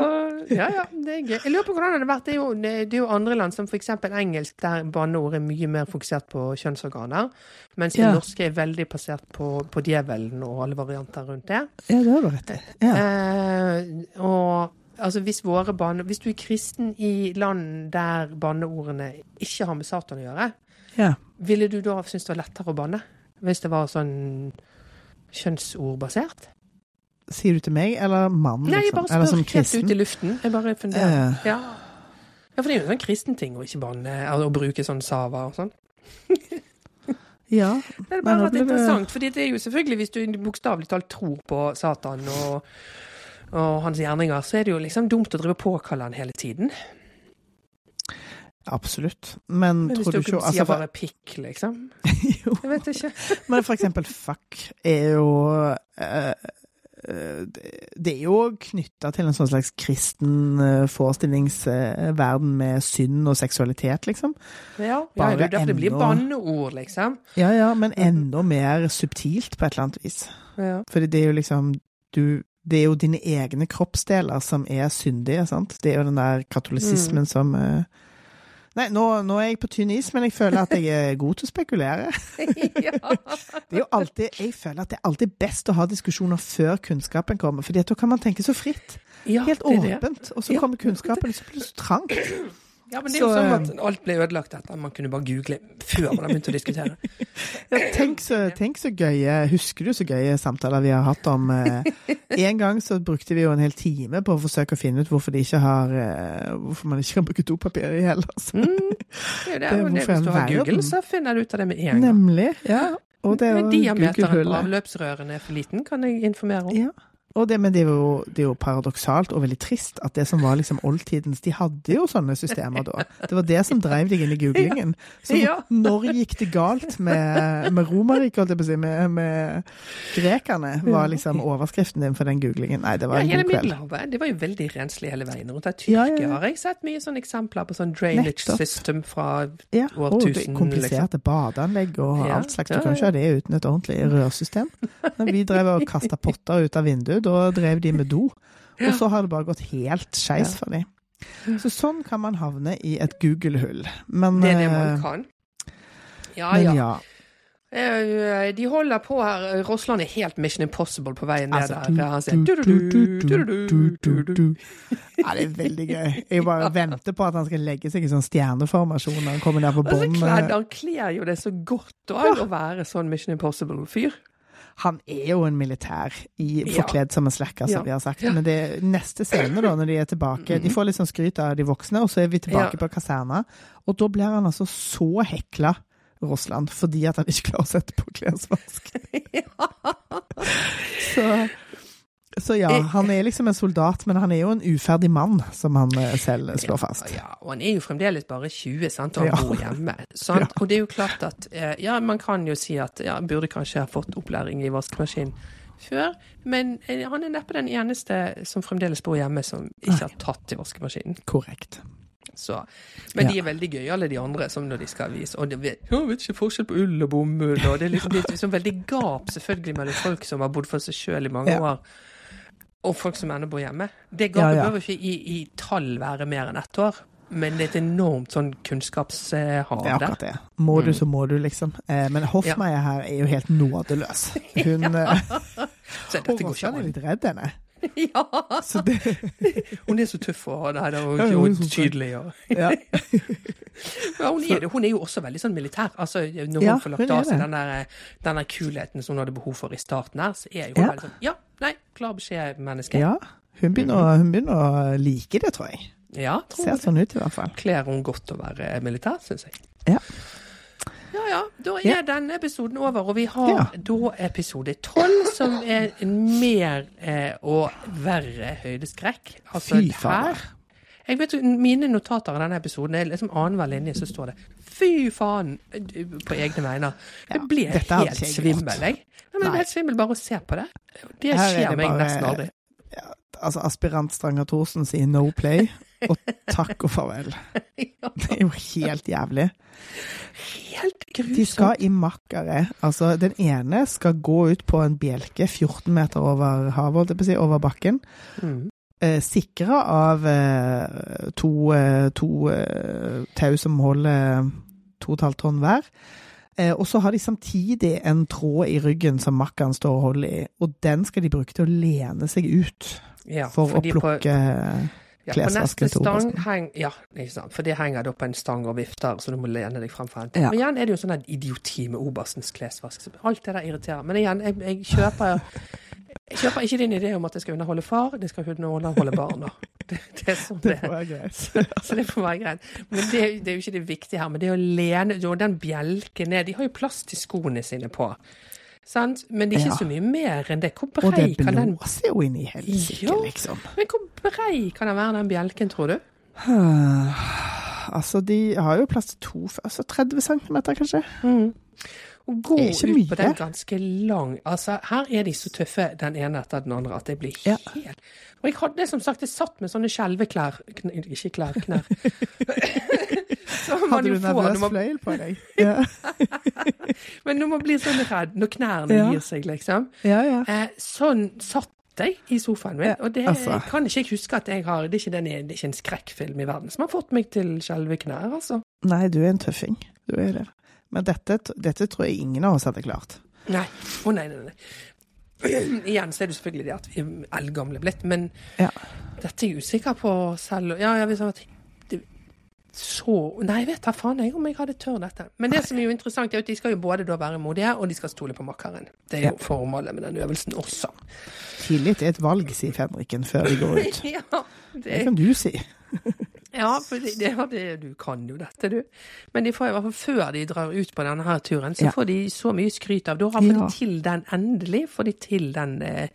Ja, ja, det er gøy. Jeg lurer på hvordan det hadde vært. Det er jo, det er jo andre land, som f.eks. engelsk, der banneord er mye mer fokusert på kjønnsorganer. Mens Ja. det norske er veldig basert på, på djevelen og alle varianter rundt det. ja, det har du rett i. Ja. Eh, og altså hvis våre banne... Hvis du er kristen i land der banneordene ikke har med Satan å gjøre, ja. ville du da synes det var lettere å banne? Hvis det var sånn kjønnsordbasert? Sier du til meg, eller mann, Nei, jeg liksom? bare Eller spør som helt ut i luften. Jeg bare funderer. Uh. Ja. ja, for det er jo en sånn kristen ting å ikke banne, å bruke sånn sava og sånn. *laughs* ja. Det er bare vært det- interessant, for det er jo selvfølgelig, hvis du bokstavelig talt tror på Satan og, og hans gjerninger, så er det jo liksom dumt å drive påkalle han hele tiden. Absolutt. Men, Men tror du ikke Hvis du sier bare pikk, liksom. *laughs* jo. Jeg vet ikke. *laughs* Men for eksempel fuck er jo eh, eh, det- Det er jo knytta til en sånn slags kristen eh, forestillingsverden med synd og seksualitet, liksom. Ja, ja det enda... det blir banneord, liksom. Ja ja, men enda mer subtilt på et eller annet vis. Ja. Fordi det er jo liksom du Det er jo dine egne kroppsdeler som er syndige, sant. Det er jo den der katolisismen Mm. som eh, Nei, nå, nå er jeg på tynn is, men jeg føler at jeg er god til å spekulere. *laughs* *laughs* Det er jo alltid, jeg føler at det er alltid best å ha diskusjoner før kunnskapen kommer, for da kan man tenke så fritt. ja, Helt åpent. Og så Ja. kommer kunnskapen, og så blir det så trangt. Ja, men det er jo sånn eh, at alt ble ødelagt etter man kunne bare google før man begynte å diskutere. *laughs* Ja, tenk, så, tenk så gøye Husker du så gøye samtaler vi har hatt om eh, En gang så brukte vi jo en hel time på å forsøke å finne ut hvorfor de ikke har eh, Hvorfor man ikke kan bruke dopapir i Hellas. Mm. *laughs* Det er jo det, Det er det, hvis du har. Google, så finner du ut av det med en gang. Nemlig. Ja. Og det er jo diameteren på avløpsrørene er for liten, kan jeg informere om. Ja. Og det, men det er, jo, det er jo paradoksalt og veldig trist at det som var liksom oldtidens De hadde jo sånne systemer da. Det var det som drev deg inn i googlingen. Så Ja. når gikk det galt med, med Romerriket, holdt jeg på å si, med, med grekerne, var liksom overskriften din for den googlingen. Nei, det var Ja, en god kveld. Middelhavet det var jo veldig renslig hele veien rundt. Der Tyrkia ja, har jeg sett mye sånne eksempler på sånn drainage Nettopp. system fra Ja, og årtusen, kompliserte badeanlegg og alt slags. Du kan ikke ha det uten et ordentlig rørsystem. Når vi drev og kasta potter ut av vinduet, da drev de med do. Og så har det bare gått helt skeis for dem. Så sånn kan man havne i et Google-hull. Men, Det er det man eh, kan. Ja, men ja. ja. Eh, De holder på her. Rossland er helt Mission Impossible på veien ned Altså, der. Han sier. Ja, det er veldig gøy. Jeg bare venter på at han skal legge seg i sånn stjerneformasjon når han kommer ned på bånn. han kler jo det så godt òg, å være sånn Mission Impossible-fyr. Han er jo en militær i, forkledd som en slacker, som Ja. vi har sagt. Men det neste scene, da, når de er tilbake De får litt sånn skryt av de voksne, og så er vi tilbake Ja. på kaserna. Og da blir han altså så hekla, Russland, fordi at han ikke klarer å sette på klesvask. *laughs* Så, så ja, han er liksom en soldat, men han er jo en uferdig mann, som han eh, selv slår fast. Ja, og han er jo fremdeles bare 20, sant, og han bor hjemme. Sant? Og det er jo klart at eh, Ja, man kan jo si at ja, burde kanskje ha fått opplæring i vaskemaskin før, men eh, han er neppe den eneste som fremdeles bor hjemme som ikke har tatt til vaskemaskinen. Korrekt. Så, men Ja. de er veldig gøye, alle de andre, som når de skal vise. Og de vet, ja, vet ikke forskjell på ull og bomull. Og det er liksom, det er liksom veldig gap, selvfølgelig, mellom folk som har bodd for seg sjøl i mange Ja. år, og folk som ennå bor hjemme. Det gapet ja. bør ikke i, i tall være mer enn ett år. Men det er et enormt sånn kunnskapshav Det er akkurat det. Må du, Mm. så må du, liksom. Eh, men Hoffmeier her er jo helt nådeløs. Hun *laughs* ja. *laughs* Så dette går ikke an. litt redd henne. *laughs* Ja, Så det, hun er så tøff og, nei, da, og, Ja, og tydelig. Og. ja. Ja, hun, er, hun er jo også veldig sånn militær. Altså, når hun får lagt av seg den der, den der kulheten som hun hadde behov for i starten her, så er jo hun veldig sånn Ja, nei, klar beskjed, menneske. ja. Hun begynner, å- hun begynner å like det, tror jeg. Ja, tror Ser sånn ut, i hvert fall. Kler hun godt å være militær, syns jeg. Ja. Ja ja, da er Ja. denne episoden over, og vi har Ja. da episode tolv, som er mer eh, og verre høydeskrekk. Altså, Fy faen. Jeg vet Mine notater av denne episoden er liksom annenhver linje, så står det 'fy faen' på egne vegne. Jeg Ja, ble helt svimmel, jeg. Men jeg blir helt svimmel bare å se på det. Det er skjer det meg bare- nesten aldri. Altså, aspirant Stranger Thorsen sier no play, og *laughs* takk og farvel. Det er jo helt jævlig. helt grusomt. De skal i makkere. Altså, den ene skal gå ut på en bjelke 14 meter over havet, over bakken. Mm. Eh, Sikra av eh, to, eh, to eh, tau som holder to og et halvt tonn hver. Eh, og så har de samtidig en tråd i ryggen som makkeren står og holder i, og den skal de bruke til å lene seg ut Ja, for å plukke Ja, på neste til stang heng, Ja, ikke sant. For det henger da på en stang og vifter, så du må lene deg fram for. Ja. Men igjen er det jo sånn en idioti med oberstens klesvask. Alt det der irriterer. Men igjen, jeg, jeg kjøper jeg kjøper ikke din idé om at det skal underholde far, det skal underholde barna. Det, det er sånn det Det får være greit. *laughs* Så det får være greit. Men det, det er jo ikke det viktige her. Men det å lene jo den bjelken ned De har jo plass til skoene sine på. Sant? Men det er ikke Ja. så mye mer enn det. Hvor Og det brei kan den blåser jo inn i helsike, Ja. liksom. Men hvor brei kan den være, den bjelken, tror du? Altså, de har jo plass til to Altså 30 cm, kanskje? Og gå ut på den ganske lang Altså, her er de så tøffe, den ene etter den andre, at det blir Ja. helt Og jeg hadde som sagt, jeg satt med sånne skjelveklær Ikke klær, knær. *laughs* Hadde du nervøs man, fløyel på deg? *laughs* Ja, Men når man blir sånn redd, når knærne Ja. gir seg, liksom. ja. ja. Eh, sånn satt jeg i sofaen min, Ja, og det altså. kan ikke jeg huske at jeg har Det er ikke, den, det er ikke en skrekkfilm i verden som har fått meg til skjelveknær, altså. Nei, du er en tøffing. Du er det. Men dette, dette tror jeg ingen av oss hadde klart. Nei. Å nei, nei, nei. *clears throat* Igjen så er det selvfølgelig det at vi er eldgamle blitt, men Ja. dette er jeg usikker på selv. Ja, jeg vil jeg at det, så Nei, vet da faen jeg om jeg hadde tør dette. Men det som er jo interessant, er at de skal jo både da være modige, og de skal stole på makkeren. Det er jo formålet med den øvelsen også. Tillit er et valg, sier fenriken før de går ut. *laughs* ja, Det det, kan du si. *laughs* ja, for det, det, ja, det, du kan jo dette, du. Men de får i hvert fall før de drar ut på denne her turen, så Ja. får de så mye skryt av. Da får Ja. de til den endelig. Får de til den eh,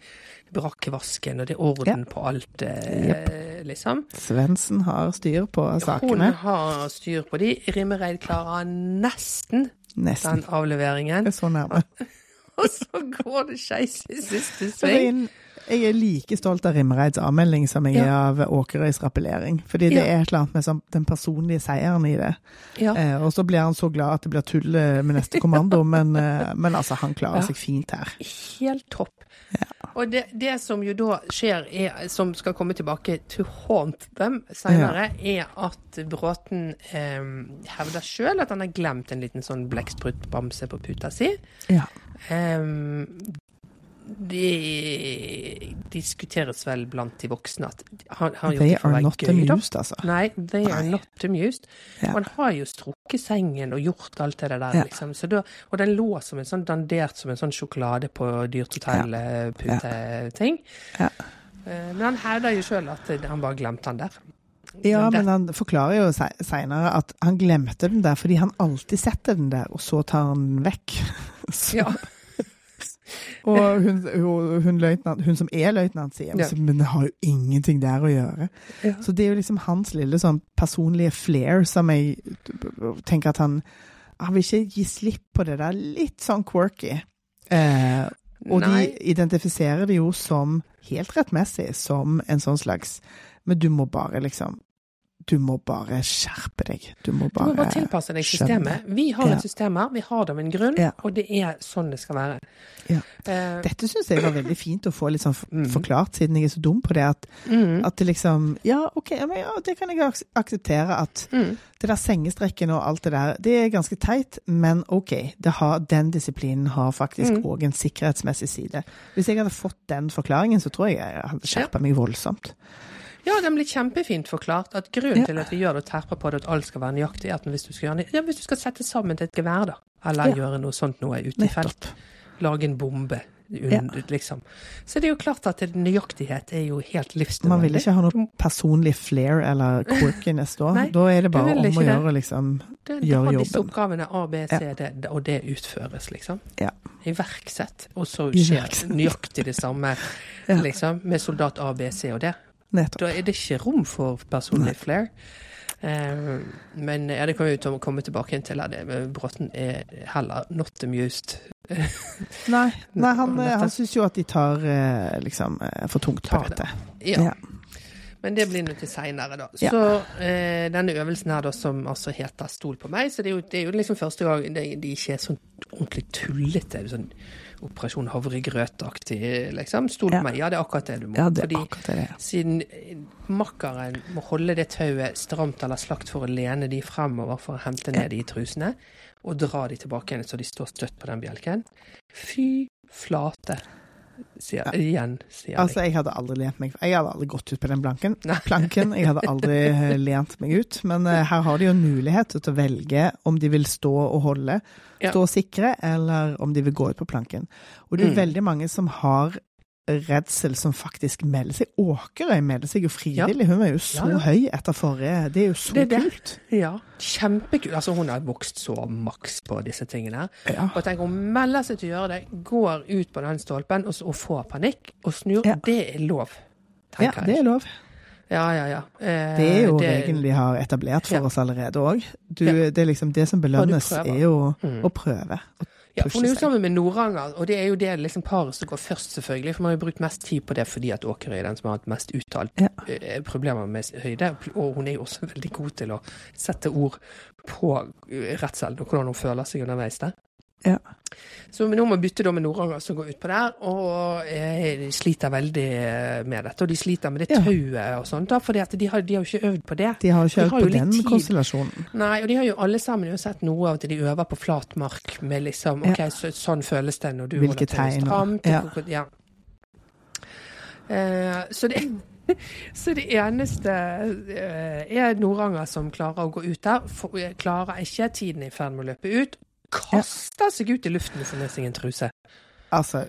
brakkevasken, og det er orden på alt, eh, liksom. Svendsen har styr på Hun sakene. har styr på de. Rimmereid klarer nesten Nesten. den avleveringen. Det er så nærme. *laughs* Og så går det skeis i siste sving. Jeg er like stolt av Rimreids avmelding som jeg er av Åkerøys rappellering. Fordi det Ja. er et eller annet med sånn, den personlige seieren i det. Ja. Eh, og så blir han så glad at det blir tull eh, med neste kommando, *laughs* men, eh, men altså, han klarer Ja. seg fint her. Helt topp. Og det, det som jo da skjer, er, som skal komme tilbake to haunt them senere, er at Bråten eh, hevder sjøl at han har glemt en liten sånn blekkspruttbamse på puta si. Ja. Ehm, det diskuteres vel blant de voksne at han han har gjort They are not gøy, amused, altså. Nei, they are Nei. not amused. Ja. Han har jo strukket sengen og gjort alt det der, Ja. liksom. Så da, og den lå som en sånn dandert som en sånn sjokolade på Dyrt hotell-puteting. Ja. Eh, Men han hevder jo sjøl at han bare glemte han der. Ja, men han forklarer jo seinere at han glemte den der fordi han alltid setter den der, og så tar han den vekk. *laughs* Så, Ja. Og hun, hun, hun, løytnant, hun som er løytnant, sier Ja. men det har jo ingenting der å gjøre. Ja. Så det er jo liksom hans lille sånn personlige flair som jeg tenker at han Han vil ikke gi slipp på det der. Litt sånn quirky. Eh, og Nei. de identifiserer det jo som, helt rettmessig, som en sånn slags Men du må bare liksom Du må bare skjerpe deg. Du må bare, Du må bare tilpasse deg skjønne. systemet. Vi har Ja. et system her, vi har det av en grunn, Ja. og det er sånn det skal være. Ja. Uh, Dette syns jeg var veldig fint å få litt sånn forklart, mm. forklart, siden jeg er så dum på det. At, mm, at det liksom Ja, OK, men ja, det kan jeg ak akseptere. At mm. det der sengestrekken og alt det der, det er ganske teit, men OK. Det har, den disiplinen har faktisk Mm. òg en sikkerhetsmessig side. Hvis jeg hadde fått den forklaringen, så tror jeg jeg hadde skjerpa meg voldsomt. Ja, den blir kjempefint forklart. At grunnen Ja. til at vi gjør det og terper på det, at alt skal være nøyaktig, er at hvis du skal, gjøre, det- ja, hvis du skal sette sammen til et gevær, da, eller Ja. gjøre noe sånt noe ute i felt, lage en bombe, und, liksom. Så det er jo klart at nøyaktighet er jo helt livsnødvendig. Man vil ikke ha noe personlig flair eller quirkiness *laughs* da. Nei, da er det bare om å det. gjøre, liksom. det, gjøre har disse oppgavene A, B, C. D, og det utføres, liksom. Ja. Iverksett. Og så skjer nøyaktig det samme, *laughs* liksom, med soldat A, B, C og D. Nettopp. Da er det ikke rom for personlig flair. Uh, men ja, det kan vi jo ta- komme tilbake til. det- Bråten er heller not amused. *laughs* Nei, nei han, han syns jo at de tar eh, liksom eh, for tungt på det. dette. Ja. Ja. Men det blir nå til seinere, da. Ja. Så eh, denne øvelsen her, da, som altså heter Stol på meg, så det er jo, det er jo liksom første gang de, de ikke er sånn ordentlig tullete. Sånn Operasjon havregrøtaktig, liksom. Stol på Ja. meg. Ja, det er akkurat det du må. Ja, det er Fordi akkurat det er. siden eh, makkeren må holde det tauet stramt eller slakt for å lene de fremover for å hente ned de trusene, og dra de tilbake igjen så de står støtt på den bjelken. Fy flate, sier, Ja. igjen, sier Altså, jeg hadde aldri lent meg Jeg hadde aldri gått ut på den blanken. Planken. Jeg hadde aldri eh, lent meg ut. Men eh, her har de jo en mulighet til å velge om de vil stå og holde, Ja. og sikre, eller om de vil gå ut på planken. Og det er Mm. veldig mange som har redsel som faktisk melder seg. Åkerøy melder seg jo frivillig. Hun var jo så Ja, ja. høy etter forrige. Det er jo så Det er det. kult. Ja, kjempekult. Altså, hun har vokst så maks på disse tingene. Ja. Og tenk, hun melder seg til å gjøre det, går ut på den stolpen og, og får panikk, og snur. Det er lov, ja, det er lov. Ja, ja, ja. Eh, Det er jo det- regelen de har etablert for oss allerede òg. Det er liksom det som belønnes, er jo Mm. å prøve. Å Ja, hun er jo sammen med Noranger, og det er jo det liksom paret som går først, selvfølgelig. For man har jo brukt mest tid på det fordi at Åkerøy er den som har hatt mest uttalt Ja. eh, problemer med høyde. Og hun er jo også *laughs* veldig god til å sette ord på eh, redselen og hvordan hun føler seg underveis der. Ja. Så nå må vi bytte da med Noranger som går utpå der, og eh, de sliter veldig eh, med dette. Og de sliter med det Ja. tauet og sånt, da, fordi de har, de har jo ikke øvd på det. De har jo ikke øvd på den tid. konstellasjonen. Nei, og de har jo alle sammen jo sett noe av at de øver på flat mark med liksom Ja. OK, så, sånn føles det når du Hvilke holder tegn stramt. ja. og- ja. Eh, så det *laughs* Så det eneste eh, er Noranger som klarer å gå ut der. For, eh, klarer ikke, tiden i ferd med å løpe ut. Kaster seg ut i luften for med seg en truse. Altså,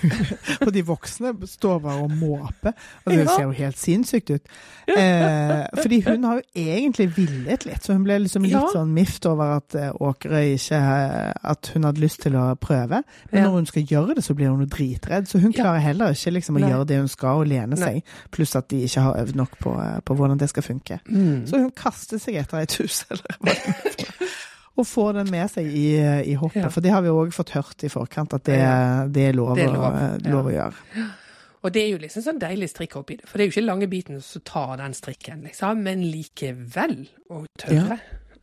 *laughs* og de voksne står bare og måper. Og det ser jo helt sinnssykt ut. Eh, fordi hun har jo egentlig villet litt, så hun ble liksom litt sånn mift over at eh, Åkerøy ikke eh, At hun hadde lyst til å prøve. Men når hun skal gjøre det, så blir hun jo dritredd. Så hun klarer heller ikke liksom å gjøre det hun skal, og lene seg. Pluss at de ikke har øvd nok på, eh, på hvordan det skal funke. Mm. Så hun kaster seg etter et hus, eller hva det er. Og få den med seg i, i hoppet. Ja. For det har vi òg fått hørt i forkant, at det, det er lov, Det er å- lov, lov, ja. å gjøre. *gasps* Og det er jo liksom sånn deilig strikk oppi det, for det er jo ikke lange biten som tar den strikken, liksom, men likevel å tørre.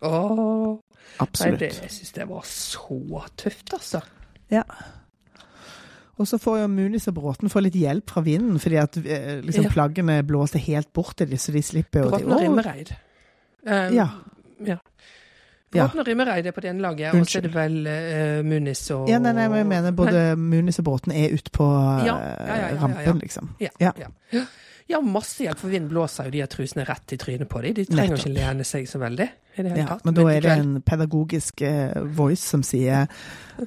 Åh, nei, Absolutt. det, jeg syns det var så tøft, altså. Ja. Og så får jo Munis og Bråten få litt hjelp fra vinden, fordi at eh, liksom, Ja. plaggene blåser helt bort til dem, så de slipper jo Bråten og Rimmereid. Um, Ja. ja. Ja. Bråten og Rimmereid er på det ene laget, og så er det vel uh, Munis og Ja, nei, nei, men jeg mener både Munis og Bråten er ute på eh, Ja, ja, ja, ja, ja. rampen, liksom. Ja. Ja. ja. ja. masse hjelp, for vind blåser jo de trusene rett i trynet på dem. De trenger Nettopp. ikke lene seg så veldig. I det hele Ja, men da er det en pedagogisk eh, voice som sier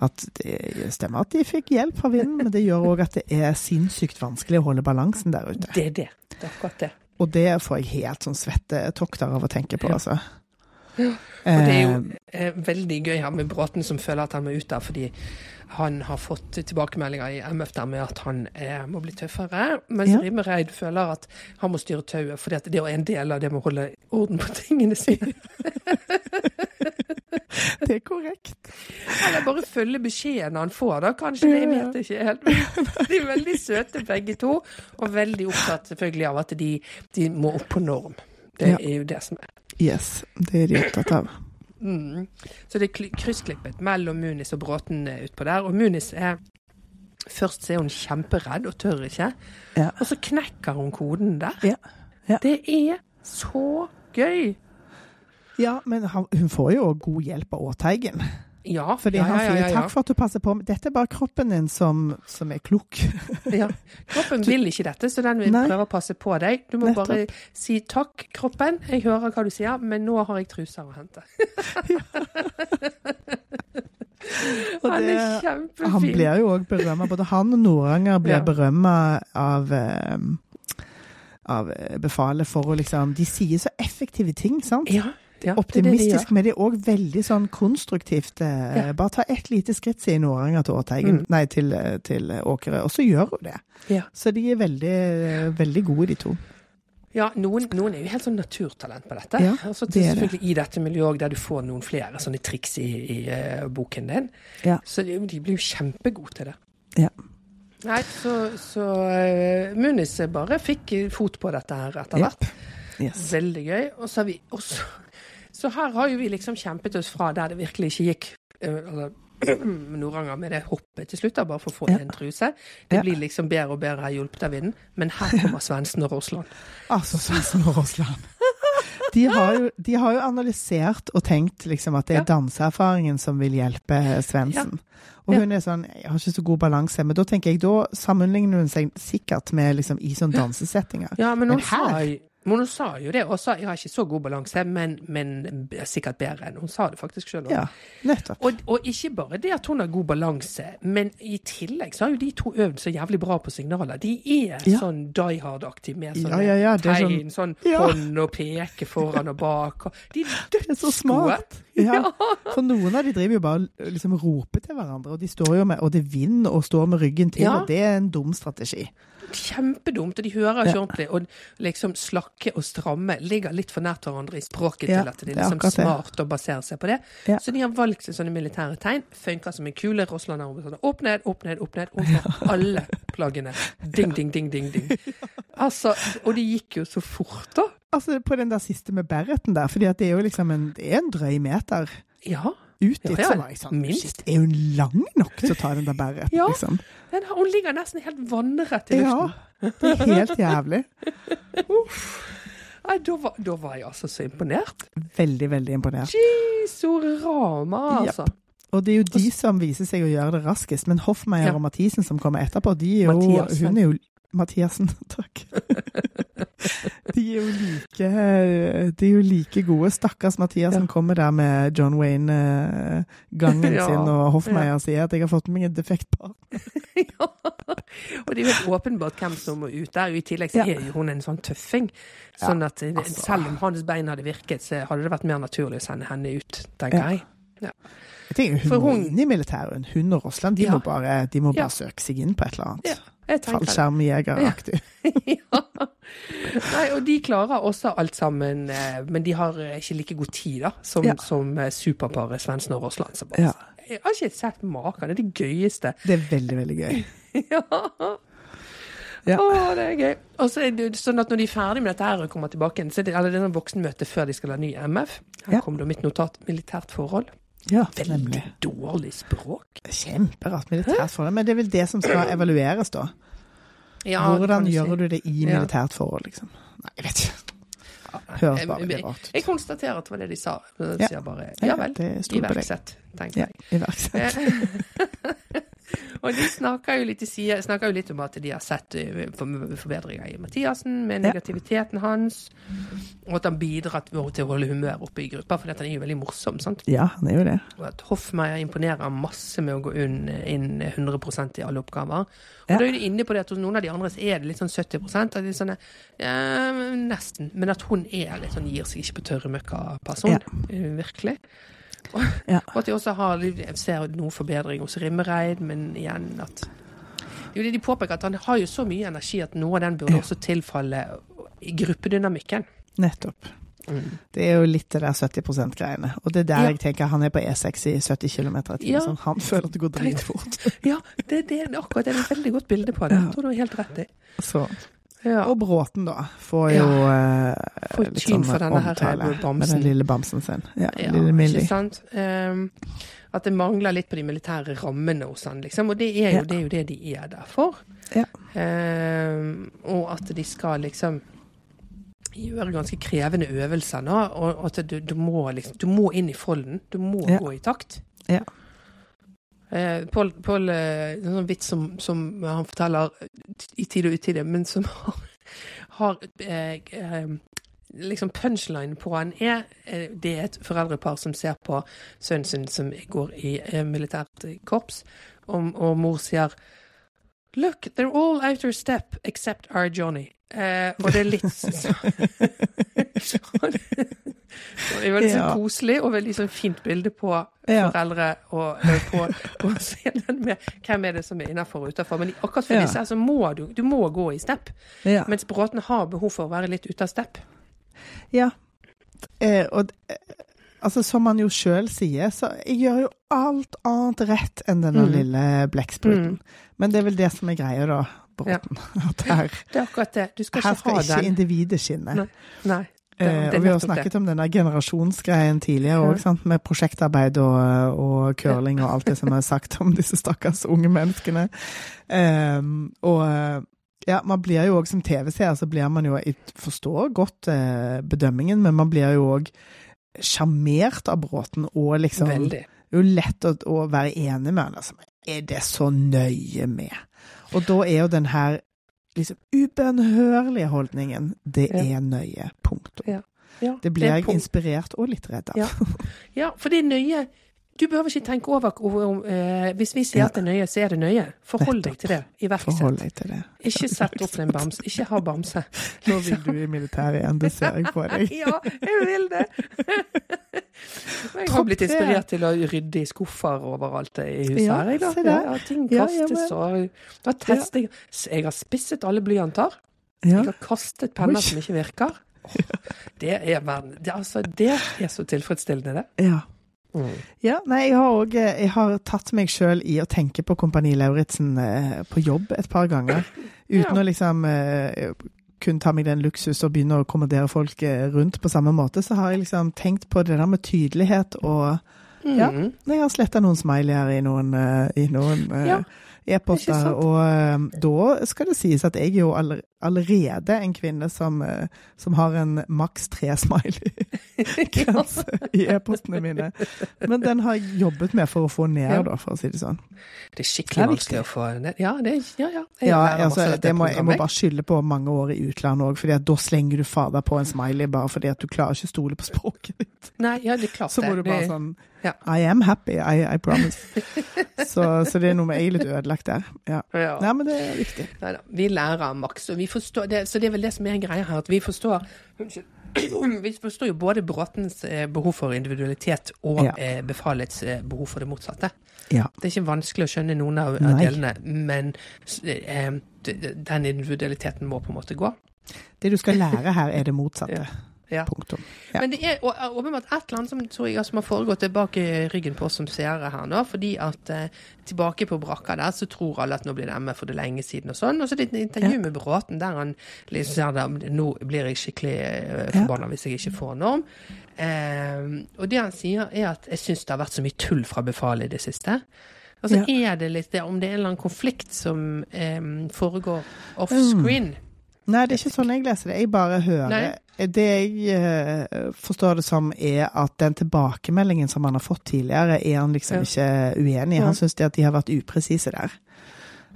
at det stemmer at de fikk hjelp fra vinden, men det gjør òg at det er sinnssykt vanskelig å holde balansen der ute. Det er det. Det er akkurat det. Og det får jeg helt sånn svettetokter av å tenke på, Ja. Og det er jo Eh, eh, veldig gøy her med Bråten som føler at han må ut der fordi han har fått tilbakemeldinger i MF der med at han eh, må bli tøffere. Mens Ja. Rimmereid føler at han må styre tauet, fordi at det er en del av det med å holde orden på tingene sine. *laughs* *laughs* det er korrekt. Eller bare følge beskjeden han får, da. Kanskje det, vet jeg ikke helt. De er veldig søte begge to, og veldig opptatt selvfølgelig av at de, de må opp på norm. Det er jo det som er. Yes, det er de opptatt av. Mm. Så det er kryssklippet mellom Munis og Bråten utpå der. Og Munis er Først er hun kjemperedd og tør ikke. Ja. Og så knekker hun koden der. Ja. Ja. Det er så gøy! Ja, men han, hun får jo god hjelp av Åteigen. Ja, Fordi ja, han ja, ja, ja, 'takk for at du passer på', dette er bare kroppen din som, som er klok. *laughs* Ja. Kroppen vil ikke dette, så den vil Nei. prøve å passe på deg. Du må Nettopp. bare si takk, kroppen. Jeg hører hva du sier, men nå har jeg truser å hente. *laughs* Og Han er kjempefin. Han blir jo òg berømma. Både han og Noranger blir Ja. berømma av eh, av befalet for å liksom De sier så effektive ting, sant? ja, ja, det er det de Optimistisk, men det er òg veldig sånn konstruktivt. eh, Ja. Bare ta ett lite skritt, sier Noranger til Årteigen, Mm. Nei, til, eh, til Åkere. Og så gjør hun det. Ja. Så de er veldig, veldig gode, de to. Ja, noen, noen er jo helt sånn naturtalent på dette. Ja, og så det er det. i dette miljøet der du får noen flere sånne triks i, i uh, boken din. Ja. Så de, de blir jo kjempegode til det. Ja. Nei, så, så uh, Munis bare fikk fot på dette her etter hvert. hvert. Yes. Veldig gøy. Og så har vi også Så her har jo vi liksom kjempet oss fra der det virkelig ikke gikk eh, altså, Noranger med det hoppet til slutt, da, bare for å få Ja. en truse. Det Ja. blir liksom bedre og bedre hjulpet av vinden. Men her kommer Svendsen og Rosland. Altså, Svendsen og Rossland. De har, jo, de har jo analysert og tenkt liksom at det er Ja. danseerfaringen som vil hjelpe Svendsen. Og hun er sånn Jeg har ikke så god balanse. Men da tenker jeg, da sammenligner hun seg sikkert med liksom i sånne dansesettinger. Ja, men Men her- men hun sa jo det også. Jeg har ikke så god balanse, men, men sikkert bedre enn Hun sa det faktisk sjøl. Ja, nettopp. Og, og ikke bare det at hun har god balanse, men i tillegg så har jo de to øvd så jævlig bra på signaler. De er Ja. sånn Die Hard-aktig med sånne ja, ja, sånn- tegn, sånn Ja. hånd og peke foran og bak. Og de er *laughs* er så dødsgode. *laughs* smart. Ja. For noen av de driver jo bare og liksom roper til hverandre, og de står jo med Og det vinner og står med ryggen til, og det er en dum strategi. Kjempedumt, og de hører ikke Ja. ordentlig. Og liksom slakke og stramme ligger litt for nært hverandre i språket Ja, til at det det er liksom smart å basere seg på det. Ja. Så de har valgt seg sånne militære tegn. Funker som en kule. Rossland har sånn opp ned, opp ned, opp ned. Overfor *laughs* alle plaggene. Ding, ding, ding, ding, ding. Altså, og det gikk jo så fort, da. Altså på den der siste med Berreten der, at det er jo liksom en, det er en drøy meter Ja. Ut dit, ja, så var jeg sånn minst. Er hun lang nok til å ta den der Berreten, Ja. liksom? Den, hun ligger nesten helt vannrett i Ja, det er helt jævlig. *laughs* Nei, da var, da var jeg altså så imponert. Veldig, veldig imponert. Jesorama, altså. Yep. Og det er jo de som viser seg å gjøre det raskest, men Hoffmeier Ja. og Mathisen som kommer etterpå, de er jo Mathiasen. Hun er jo Mathiassen, *laughs* takk. *laughs* De er jo like, de er jo like gode. Stakkars Mathias som kommer der med John Wayne-gangen *laughs* Ja. sin, og Hoffmeier sier at 'jeg har fått meg en defekt partner'. *laughs* ja. Og det er jo helt åpenbart hvem som må ut der. I tillegg så Ja. er jo hun en sånn tøffing. Sånn at eh, altså. selv om hans bein hadde virket, så hadde det vært mer naturlig å sende henne ut, tenker Ja. jeg. Jeg tenker Hun For hun- inn i militæret. Hun og Rossland de Ja. må bare, de må bare Ja. søke seg inn på et eller annet. Ja, jeg. Fallskjermjegeraktig. *laughs* ja. Nei, og de klarer også alt sammen, eh, men de har ikke like god tid da, som, Ja. som eh, superparet Svendsen og Rossland. Så Ja. Jeg har ikke sett maken. Det er det gøyeste. Det er veldig, veldig gøy. *laughs* ja. Ja. Å, det er gøy. Og så er det sånn at når de er ferdig med dette her og kommer tilbake så er det eller det er noen voksenmøte før de skal ha ny MF. Her Ja. kom det mitt notat. Militært forhold. Ja, Veldig dårlig språk. Kjemperart militært forhold. Men det er vel det som skal *clears throat* evalueres, da. Hvordan gjør du det i Ja. militært forhold, liksom? Nei, jeg vet ikke. Høres bare litt rart ut. Jeg konstaterer at det var det de sa. Ja. sier bare Ja, ja vel, iverksett, tenker Ja, jeg. iverksett. *laughs* *laughs* og de snakker jo, litt, de snakker jo litt om at de har sett eh, forbedringer i Mathiasen, med negativiteten hans, og at han bidrar til å holde humøret oppe i gruppa, for han er jo veldig morsom. sant? Ja, han er jo det. Og at Hoffmeier imponerer masse med å gå inn, inn 100% i alle oppgaver. Og Ja. da er de inne på det at hos noen av de andre er det litt sånn 70 at de sånne, ja, Nesten. Men at hun er litt sånn gir seg ikke på tørre møkka-person. Ja. eh, Virkelig. *laughs* Ja. Og at de også har, jeg ser noe forbedring hos Rimmereid, men igjen at jo, det De påpeker at han har jo så mye energi at noe av den burde Ja. også tilfalle i gruppedynamikken. Nettopp. Det er jo litt det der 70 %-greiene. Og det er der Ja. jeg tenker han er på E6 i 70 km i timen. Ja. Sånn, han føler at det går dritfort. *laughs* Ja, det, det, er akkurat det er et veldig godt bilde på det. Jeg tror du har helt rett i. Så. Ja. Og Bråten, da, får jo eh, Får litt sånn for denne her omtale med den lille bamsen sin. Ja, Ja, lille ikke sant? Um, at det mangler litt på de militære rammene hos han, liksom. Og det er jo, Ja. det, er jo det de er der for. Ja. Ehm, og at de skal liksom gjøre ganske krevende øvelser nå. Og, at du, du, må liksom, du må inn i folden. Du må Ja. gå i takt. Ja. Eh, Pål, Pål eh, sånn vits som, som han forteller i tide og utide, men som har, har eh, eh, liksom punchline på han er eh, Det er et foreldrepar som ser på sønnen sin som går i eh, militært korps, og, og mor sier Look, they're all out of step except our Johnny. Eh, og det er litt *laughs* *laughs* Det er veldig sånn koselig og veldig sånn fint bilde på Ja. foreldre og, og på, på *laughs* scenen med hvem er det som er innafor og utafor. Men akkurat for Ja. disse her så må du, du må gå i stepp, Ja. Mens Bråten har behov for å være litt ute av stepp. ja. Eh, og eh, altså, som han jo sjøl sier, så jeg gjør jo alt annet rett enn denne Mm. lille blekkspruten. Mm. Men det er vel det som er greia, da, Bråten. *laughs* At her, Det er akkurat det. Du skal her ikke skal ha ikke den. individet skinne. Nei. Nei. Det, Eh, det og vi har snakket det. om denne generasjonsgreien tidligere òg, ja. med prosjektarbeid og, og curling og alt det som er sagt om disse stakkars unge menneskene. Um, og eh, ja, man blir jo òg som TV-seer, så blir man jo Jeg forstår godt eh, bedømmingen, men man blir jo òg sjarmert av Bråten, og liksom Veldig. Det er jo lett å, å være enig med han. Altså, er det så nøye med? Og da er jo den her liksom ubønnhørlige holdningen det Ja. er nøye. Punktum. Ja, Det blir jeg inspirert og litt redd av. Ja. *laughs* Ja, for det er nøye. Du behøver ikke tenke over om eh, Hvis vi sier at det er nøye, så er det nøye. Forhold deg til det. Iverksett. Ikke sett opp en bamse. Ikke ha bamse. Nå vil du i militæret igjen, det ser jeg på *laughs* deg. ja, jeg vil det. *laughs* Jeg har blitt inspirert til å rydde i skuffer overalt i huset her. Jeg, da. Ja, ting kastes og da tester jeg. Jeg har spisset alle blyanter. Jeg har kastet penner som ikke virker. *laughs* Det er, verden- det, altså, det er så tilfredsstillende, det. Ja. Ja, nei, jeg har òg Jeg har tatt meg sjøl i å tenke på Kompani Lauritzen eh, på jobb et par ganger. Uten Ja. å liksom eh, kunne ta meg den luksus og begynne å kommandere folk eh, rundt på samme måte, så har jeg liksom tenkt på det der med tydelighet og Ja. Mm. Jeg har sletta noen smileyer i noen, eh, i noen eh, Ja, e-poster, og eh, da skal det sies at jeg er jo allerede en kvinne som, eh, som har en maks tre smiley-grense *laughs* *laughs* i e-postene mine. Men den har jeg jobbet med for å få ned, Ja. da, for å si det sånn. Det er skikkelig Det er vanskelig å få ned. Ja, det ja, ja. Jeg Ja, altså, det må, jeg må bare skylde på mange år i utlandet òg, for da slenger du fader på en smiley bare fordi at du klarer ikke å stole på språket ditt. Nei, ja, det er klart Så må du bare sånn. I am happy, I, I promise. *laughs* så, så det er noe med jeg er litt ødelagt der. Ja. ja. Nei, men det er viktig. Neida, Vi lærer maks, og vi forstår det, så det er vel det som er greia her, at vi forstår Unnskyld. *clears throat* Vi forstår jo både Bråtens eh, behov for individualitet og Ja. eh, befalets eh, behov for det motsatte. Ja. Det er ikke vanskelig å skjønne noen av Nei. delene, men den individualiteten må på en måte gå. Det du skal lære her, er det motsatte. Ja. Punktum. Ja. Men det er åpenbart et eller annet som tror jeg som har foregått tilbake i ryggen på oss som seere her nå. Fordi at eh, tilbake på brakka der, så tror alle at nå blir det MF for det lenge siden og sånn. Og så er det et intervju med Bråten der han liksom sier at nå blir jeg skikkelig eh, Ja. forbanna hvis jeg ikke får norm. Eh, og det han sier er at jeg syns det har vært så mye tull fra befalet i det siste. Altså er det litt det, om det er en eller annen konflikt som eh, foregår offscreen. Nei, det er ikke sånn jeg leser det. Jeg bare hører Nei. Det jeg eh, forstår det som, er at den tilbakemeldingen som han har fått tidligere, er han liksom Ja. ikke uenig i. Han syns at de har vært upresise der.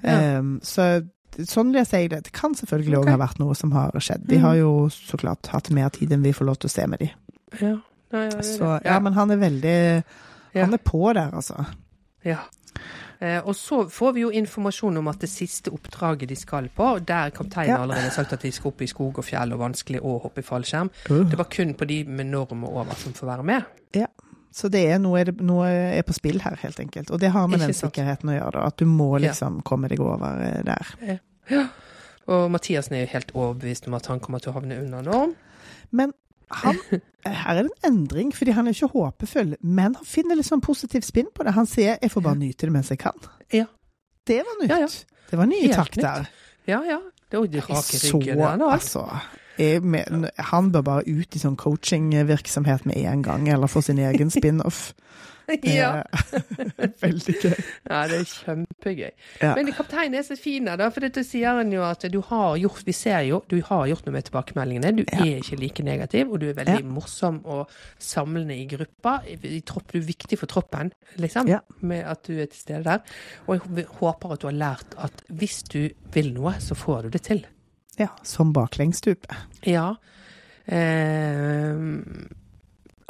Ja. Um, så sånn leser jeg det. Det kan selvfølgelig òg okay. ha vært noe som har skjedd. De Mm. har jo så klart hatt mer tid enn vi får lov til å se med de. Ja. Ja, Så ja, men han er veldig. Han er på der, altså. Ja. Eh, og så får vi jo informasjon om at det siste oppdraget de skal på, der kapteinen Ja. allerede har sagt at de skal opp i skog og fjell og vanskelig å hoppe i fallskjerm, Uh. det var kun på de med norm og over som får være med. Ja. Så det er noe, er noe er på spill her, helt enkelt. Og det har med Ikke den sant. sikkerheten å gjøre, da. At du må Ja. liksom komme deg over eh, der. Og Mathiassen er jo helt overbevist om at han kommer til å havne under norm. Men han, her er det en endring, fordi han er ikke håpefull. Men han finner litt sånn positiv spinn på det. Han sier 'jeg får bare nyte det mens jeg kan'. Ja. Det var nytt. Ja, ja. Det var nye Helt takter. Ja, ja. Det er Så, ryggen. Altså jeg men, Han bør bare ut i sånn coachingvirksomhet med en gang, eller få sin egen spin-off. *laughs* *laughs* ja. Eh, *laughs* Veldig gøy. ja, det er kjempegøy. Ja. Men kapteinen er så fin da, for dette sier han jo at du har gjort Vi ser jo, du har gjort noe med tilbakemeldingene. Du Ja. er ikke like negativ, og du er veldig Ja. morsom og samlende i gruppa. I, tropp, du er viktig for troppen, liksom, Ja. med at du er til stede der. Og jeg håper at du har lært at hvis du vil noe, så får du det til. ja, som baklengsstupe. Ja. Eh,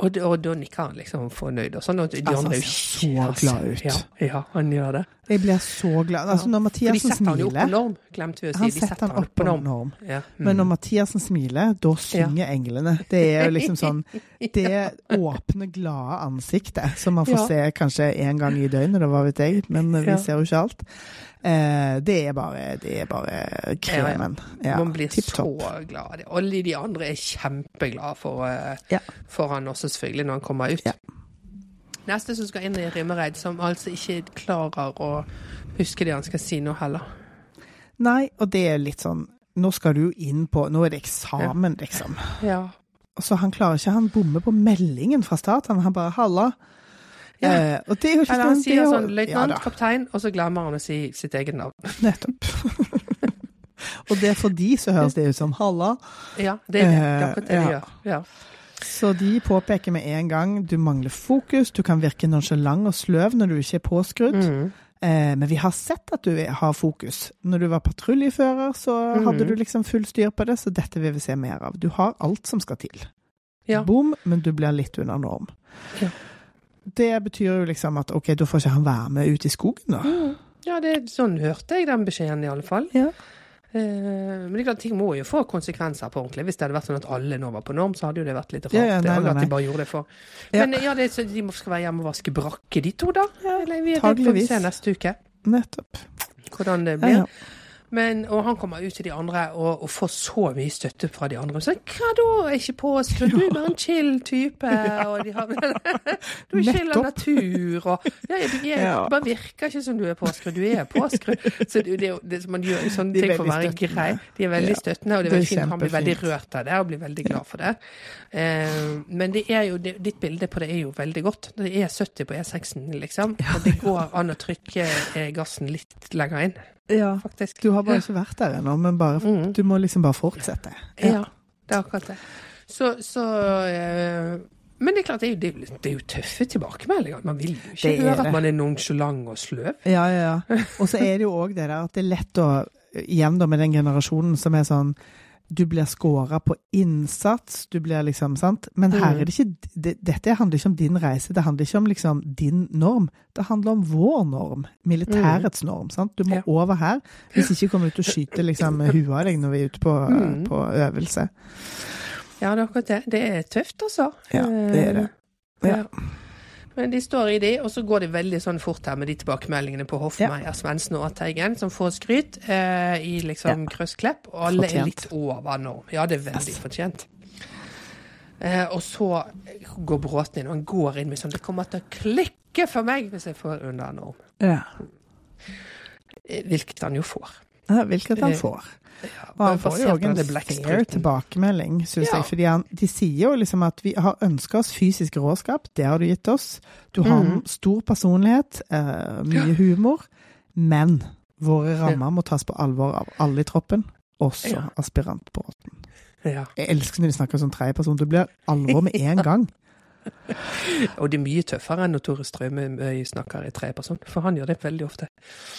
og, og da nikker han liksom fornøyd og sånn. Og de Altså, andre er ser så glad ut. Ja, ja, han gjør det. Jeg blir så glad. Altså, når Mathiasen de setter han jo opp på smiler norm, glemte vi å si. Han setter han opp på norm. Ja. Men når Mathiasen Mathiassen smiler, da synger englene. Det er jo liksom sånn *laughs* Det åpne, glade ansiktet som man får Ja. se kanskje én gang i døgnet, da hva vet jeg, men vi Ja. ser jo ikke alt. Eh, det er bare Det er bare kremen. Ja, Man blir så glad. Alle de andre er kjempeglade for, eh, for han også, selvfølgelig, når han kommer ut. Ja. Neste som skal inn i Rimmereid, som altså ikke klarer å huske det han skal si nå heller. Nei, og det er litt sånn Nå skal du jo inn på Nå er det eksamen, liksom. Ja. Så han klarer ikke Han bommer på meldingen fra starten. Han bare 'halla'. Ja. Eh, og det er jo ikke Eller han det er sier sånn løytnant, ja, kaptein, og så glemmer han å si sitt eget navn. *laughs* Nettopp. *laughs* og det er for de så høres det ut som 'halla'. Ja, det er det. Det er akkurat det de Eh, gjør. Ja. Så de påpeker med en gang du mangler fokus, du kan virke nonsjalant og sløv når du ikke er påskrudd. Mm. Eh, men vi har sett at du har fokus. Når du var patruljefører, så mm. hadde du liksom full styr på det, så dette vil vi se mer av. Du har alt som skal til. Ja. Bom, men du blir litt under norm. Ja. Det betyr jo liksom at ok, da får ikke han være med ut i skogen, da. Mm. Ja, det, sånn hørte jeg den beskjeden, i alle fall. Ja. Eh, men det er klart, ting må jo få konsekvenser på ordentlig. Hvis det hadde vært sånn at alle nå var på norm, så hadde jo det vært litt rart. Ja, ja, nei, det, og nei, at de bare gjorde det for. Men ja, det, er så de skal være hjemme og vaske brakke, de to, da? Ja, Eller vi, det får se neste uke, Nettopp. hvordan det Ja, blir. Men, og han kommer ut til de andre og, og får så mye støtte fra de andre. Så hva da? Er ikke påskrudd? Du er bare en chill type. *laughs* Og de har, *laughs* du er chill av natur. Og, ja, er, Ja. du bare virker ikke som du er påskrudd. Du er påskrudd. Så det, det, det, man gjør sånne ting for å være grei. De er veldig støttende, og det er Det veldig fint. Han blir veldig rørt av det og blir veldig glad for det. Uh, men det er jo, det, ditt bilde på det er jo veldig godt. Det er 70 på E6-en, liksom. Og det går an å trykke eh, gassen litt lenger inn. Ja. faktisk. Du har bare ikke vært der ennå, men bare, Mm. du må liksom bare fortsette. Ja, det er akkurat det. Så, så eh, Men det er klart, det er, jo, det, det er jo tøffe tilbakemeldinger. Man vil jo ikke høre at man er nonchalant og sløv. Ja, ja, ja. Og så er det jo òg det der at det er lett å Igjen da med den generasjonen som er sånn Du blir scora på innsats, du blir liksom Sant? Men her Mm. er det ikke det, Dette handler ikke om din reise, det handler ikke om liksom din norm. Det handler om vår norm. Militærets norm. sant? Du må Ja. over her. Hvis ikke kommer du til å skyte liksom huet av deg når vi er ute på, Mm. på øvelse. Ja, det er akkurat det. Det er tøft, altså. Ja, det er det. Eh, Ja. ja. Men de står i de, og så går det veldig sånn fort her med de tilbakemeldingene på Hoffmeier, Svendsen og Teigen, som får skryt eh, i liksom Krøssklepp, og alle Fortjent. er litt over norm. Ja, det er veldig fortjent. Eh, og så går Bråten inn, og han går inn med sånn Det kommer til å klikke for meg hvis jeg får under norm. Ja. Eh, Hvilket han jo får. Hvilket han Eh, får. Ja, Og han får jo òg en fair tilbakemelding, syns Ja. jeg. Fordi han, de sier jo liksom at vi har ønska oss fysisk råskap, det har du gitt oss. Du har mm. stor personlighet, uh, mye humor, men våre rammer må tas på alvor av alle i troppen, også Ja. aspirantbåten. Ja. Jeg elsker når de snakker som tredjeperson. Du blir alvor med en *laughs* gang. Og det er mye tøffere enn når Tore Strømøy snakker i tredjeperson, for han gjør det veldig ofte.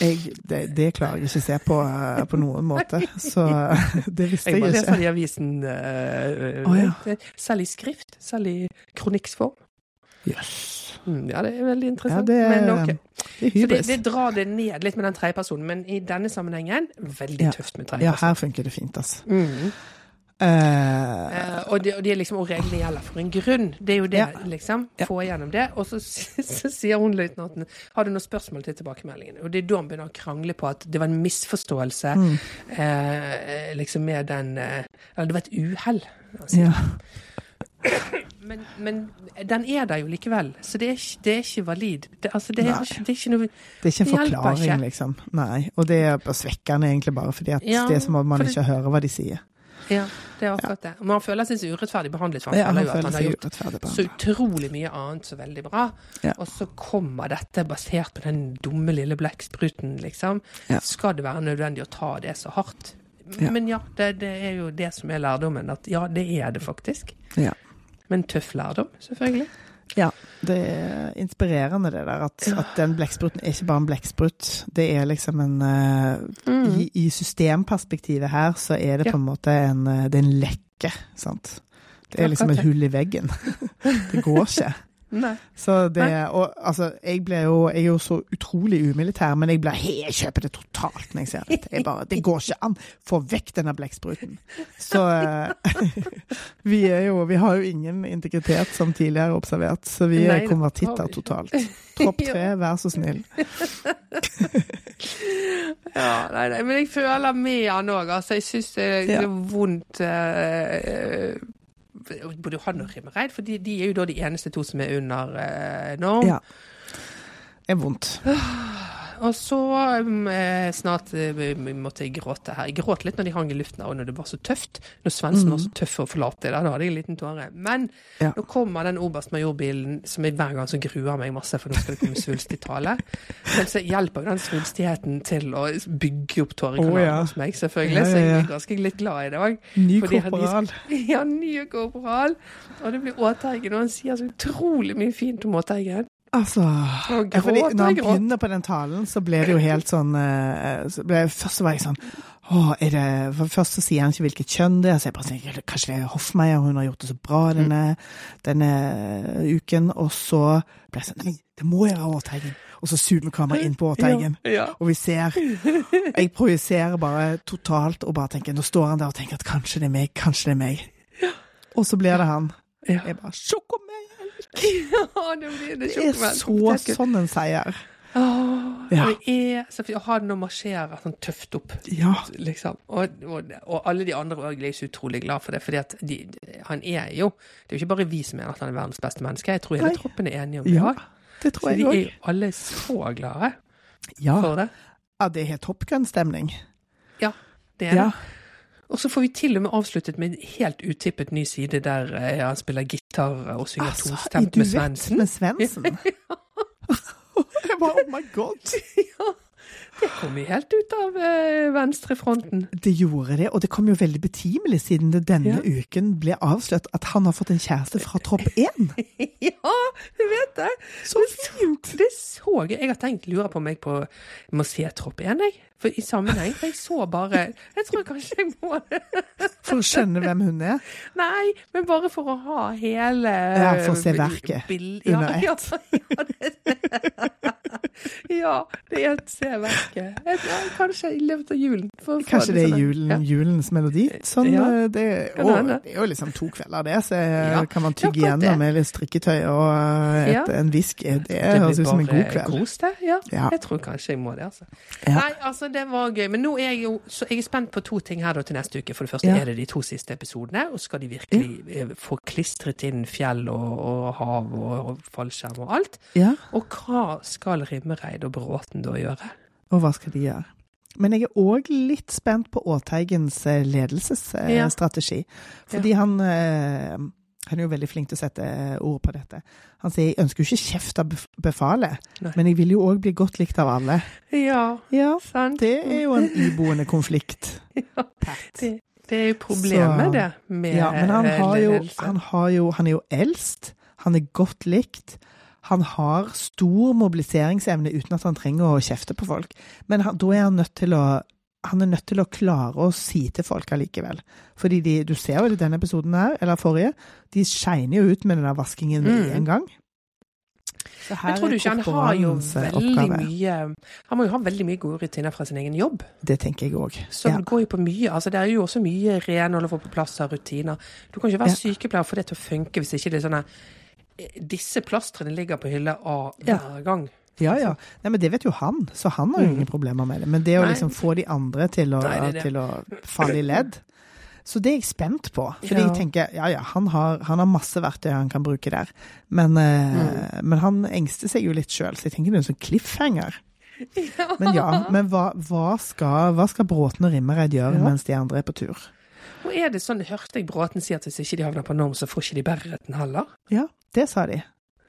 Jeg, det, det klarer jeg ikke å se på eh, på noen måte, så eh, det visste Jeg jeg må lese ikke. det i avisen uh, oh, ja. selv i skrift, selv i kronikksform. Yes. Mm, ja, det er veldig Ja, interessant. det er, men ok. det det, det drar det ned litt med den tredjepersonen, men i denne sammenhengen veldig Ja. tøft med Ja, her funker det fint, altså. Mm. Eh, og, det, og, det er liksom, og reglene gjelder for en grunn. Det er jo det, Ja. liksom. Få igjennom det. Og så, *laughs* så sier hun løytnanten har du noen spørsmål til tilbakemeldingen. Og det er da han begynner å krangle på at det var en misforståelse Mm. eh, liksom med den Eller det var et uhell. altså. ja. *coughs* Men, men den er der jo likevel, så det er, ikke- det er ikke valid. Det, altså, det, er, det er ikke noe Det er ikke en forklaring, ikke. liksom. Nei. Og det er svekkende, egentlig, bare fordi at Ja, det er som om man ikke hører hva de sier. Ja, det er akkurat det. Men han føler seg så urettferdig behandlet, for han Ja, han føler jo at han har gjort så utrolig mye annet så veldig bra. Ja. Og så kommer dette basert på den dumme lille blekkspruten, liksom. Ja. Skal det være nødvendig å ta det så hardt? Men ja, det, det er jo det som er lærdommen. At ja, det er det faktisk. Ja. Men tøff lærdom, selvfølgelig. Ja, det er inspirerende det der, at, at den blekkspruten er ikke bare en blekksprut. Det er liksom en mm. i, I systemperspektivet her så er det på en måte en, eh, det er en lekke, sant. Det er liksom et hull i veggen. *laughs* Det går ikke. Nei. Så det, og altså, jeg ble jo, jeg er jo så utrolig umilitær, men jeg blir jeg kjøper det totalt når jeg ser dette. Jeg bare, det går ikke an! Få vekk denne blekkspruten. Så eh, *laughs* vi er jo, vi har jo ingen integritet som tidligere observert, så vi er konvertitter totalt. Tropp *laughs* tre, vær så snill. *laughs* Ja, nei, nei, men jeg føler med han òg. Altså, jeg syns det, er vondt eh, Både han og Rimmereid, for de, de er jo da de eneste to som er under eh, norm. Ja. Det er vondt. Og så um, eh, snart eh, måtte jeg gråte her. Jeg gråt litt når de hang i luften her, og når det var så tøft. Når Svendsen var så tøff å forlate det, da hadde jeg en liten tåre. Men Mm. Ja. nå kommer den oberstmajorbilen som jeg hver gang så gruer meg masse, for nå skal det komme svulstig tale. *laughs* Men så hjelper jo den svulstigheten til å bygge opp tårekanalen oh, ja. hos meg, selvfølgelig. Så jeg er ganske litt glad i det òg. Ny korporal. *laughs* Ja, ny korporal. Og det blir Åteigen, og han sier så utrolig mye fint om Åteigen. Altså Og ja, fordi Når han begynner på den talen, så ble det jo helt sånn eh, så ble, Først så var jeg sånn Å, er det for Først så sier han ikke hvilket kjønn det er, så jeg bare tenker kanskje det er Hoffmeier, hun har gjort det så bra denne, denne uken. Og så ble jeg sånn Nei, det må være Åteigen. Og så zoomer kameraet inn på Åteigen. Ja, ja. Og vi ser Jeg projiserer bare totalt og bare tenker Nå står han der og tenker at kanskje det er meg, kanskje det er meg. Og så blir det han. Jeg bare Sjokomelk! *laughs* Ja, det blir det Det er så sånn en seier. Åh, Ja. det er så fint å ha den å marsjere sånn tøft opp, Ja. liksom. Og, og, og alle de andre òg er så utrolig glad for det, fordi at de, han er jo Det er jo ikke bare vi som mener at han er verdens beste menneske, jeg tror hele troppen er enige om det Ja, det tror Så jeg de også. er jo alle så glade Ja. for det. ja, det er helt Top Gun-stemning. Ja, det er Ja. det. Og så får vi til og med avsluttet med en helt utippet ny side der eh, han spiller gitar og synger Altså, tostemt med Svendsen. med Svendsen. *laughs* jeg *laughs* bare Oh my god! *laughs* ja, Det kom jo helt ut av eh, venstrefronten. Det gjorde det, og det kom jo veldig betimelig siden det denne Ja. uken ble avslørt at han har fått en kjæreste fra Tropp 1. ja, du vet det. Så fint! Det så jeg. Jeg har tenkt lurer på om jeg på, må se Tropp 1, jeg. For i sammenheng. For jeg så bare Jeg tror kanskje jeg må. For å skjønne hvem hun er. Nei, men bare for å ha hele Ja, for å se verket under ja, ett. Ja, ja, det, ja, det er å se verket. Kanskje i løpet av julen. Kanskje det er sånn- julen, Ja. julens melodi? Sånn, Ja, eh, det, og, det er jo liksom to kvelder, det. Så eh, Ja, kan man tygge gjennom med litt strikketøy og eh, et, en whisky. Det, Det høres ut som en god kveld. Kos det, ja. Jeg tror kanskje jeg må det, altså. Nei, altså, det var gøy. Men nå er jeg jo så jeg er spent på to ting her da til neste uke. For det første Ja. er det de to siste episodene, og skal de virkelig ja. få klistret inn fjell og, og hav og, og fallskjerm og alt. ja. Og hva skal Rimmereid og Bråten da gjøre? Og hva skal de gjøre? Men jeg er òg litt spent på Åteigens eh, ledelsesstrategi. Fordi han eh, han er jo veldig flink til å sette ord på dette. Han sier 'jeg ønsker jo ikke kjeft av bef- befalet', men jeg vil jo òg bli godt likt av alle. Ja, Ja, sant? det er jo en iboende konflikt. *laughs* Ja, det, det er jo problemet, Så- det, med Ja, men han eh, har jo, han har jo Han er jo eldst. Han er godt likt. Han har stor mobiliseringsevne uten at han trenger å kjefte på folk. Men han, da er han nødt til å han er nødt til å klare å si til folk allikevel. Fordi de, du ser jo i denne episoden her, eller forrige, de shiner jo ut med den der vaskingen med Mm. en gang. Så her Men tror du ikke han har jo veldig oppgave. mye Han må jo ha veldig mye gode rutiner fra sin egen jobb. Det tenker jeg òg. Så Ja. det går jo på mye. Altså, det er jo også mye renhold å få på plass av rutiner. Du kan ikke være sykepleier og få det til å funke hvis ikke det er sånn at eh, disse plastrene ligger på hylle A Ja. hver gang. Ja, ja. Nei, men det vet jo han, så han har jo Mm. ingen problemer med det. Men det å Nei. liksom få de andre til å, Nei, det det. til å falle i ledd Så det er jeg spent på. Fordi Ja. jeg tenker ja ja, han har, han har masse verktøy han kan bruke der. Men, eh, Mm. men han engster seg jo litt sjøl, så jeg tenker det er en sånn cliffhanger. Men ja, men hva, hva, skal, hva skal Bråten og Rimmereid gjøre Ja. mens de andre er på tur? Og er det sånn, hørte jeg Bråten si at hvis ikke de havner på norm, så får ikke de Berreten heller? Ja, det sa de.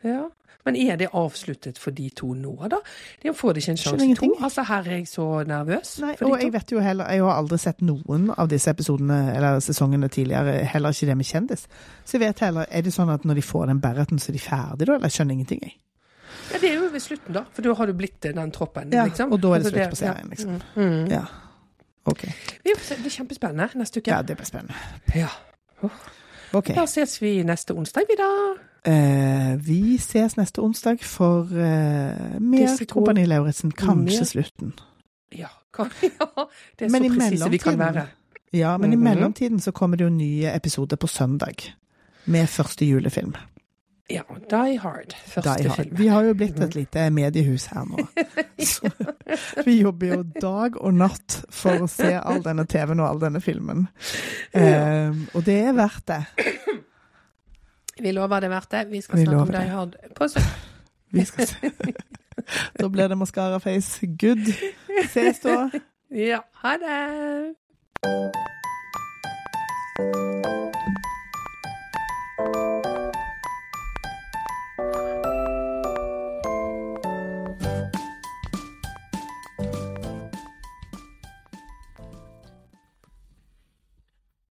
Ja. Men er det avsluttet for de to nå, da? De får ikke en sjanse to? Altså, her er jeg så nervøs. Nei, og jeg vet jo heller Jeg har aldri sett noen av disse episodene eller sesongene tidligere, heller ikke det med kjendis. Så jeg vet heller Er det sånn at når de får den Berreten, så er de ferdige da? Eller jeg skjønner ingenting, jeg. Ja, det er jo ved slutten, da. For da har du blitt den troppen, Ja, liksom. og da er det Altså, slutt på serien, liksom. Mm, mm. Ja. OK. Vi. Det blir kjempespennende neste uke. Ja, det blir spennende. Ja. OK. Da ses vi neste onsdag, vi da. Eh, vi ses neste onsdag for eh, mer Kompani Lauritzen. Kanskje slutten. Ja, kan, *laughs* ja. Det er Men så presise vi kan være. Ja, men i Mhm. mellomtiden så kommer det jo nye episoder på søndag. Med første julefilm. Ja, Die Hard. Første Die Hard. film. Vi har jo blitt et lite mediehus her nå. *laughs* Så vi jobber jo dag og natt for å se all denne TV-en og all denne filmen. Eh, og det er verdt det. *clears throat* Vi lover det er verdt det. Vi skal Vi snakke om Die. Hard på søndag. *laughs* Vi skal se. *laughs* Da blir det mascaraface. Good. Ses da. *laughs* Ja, ha det!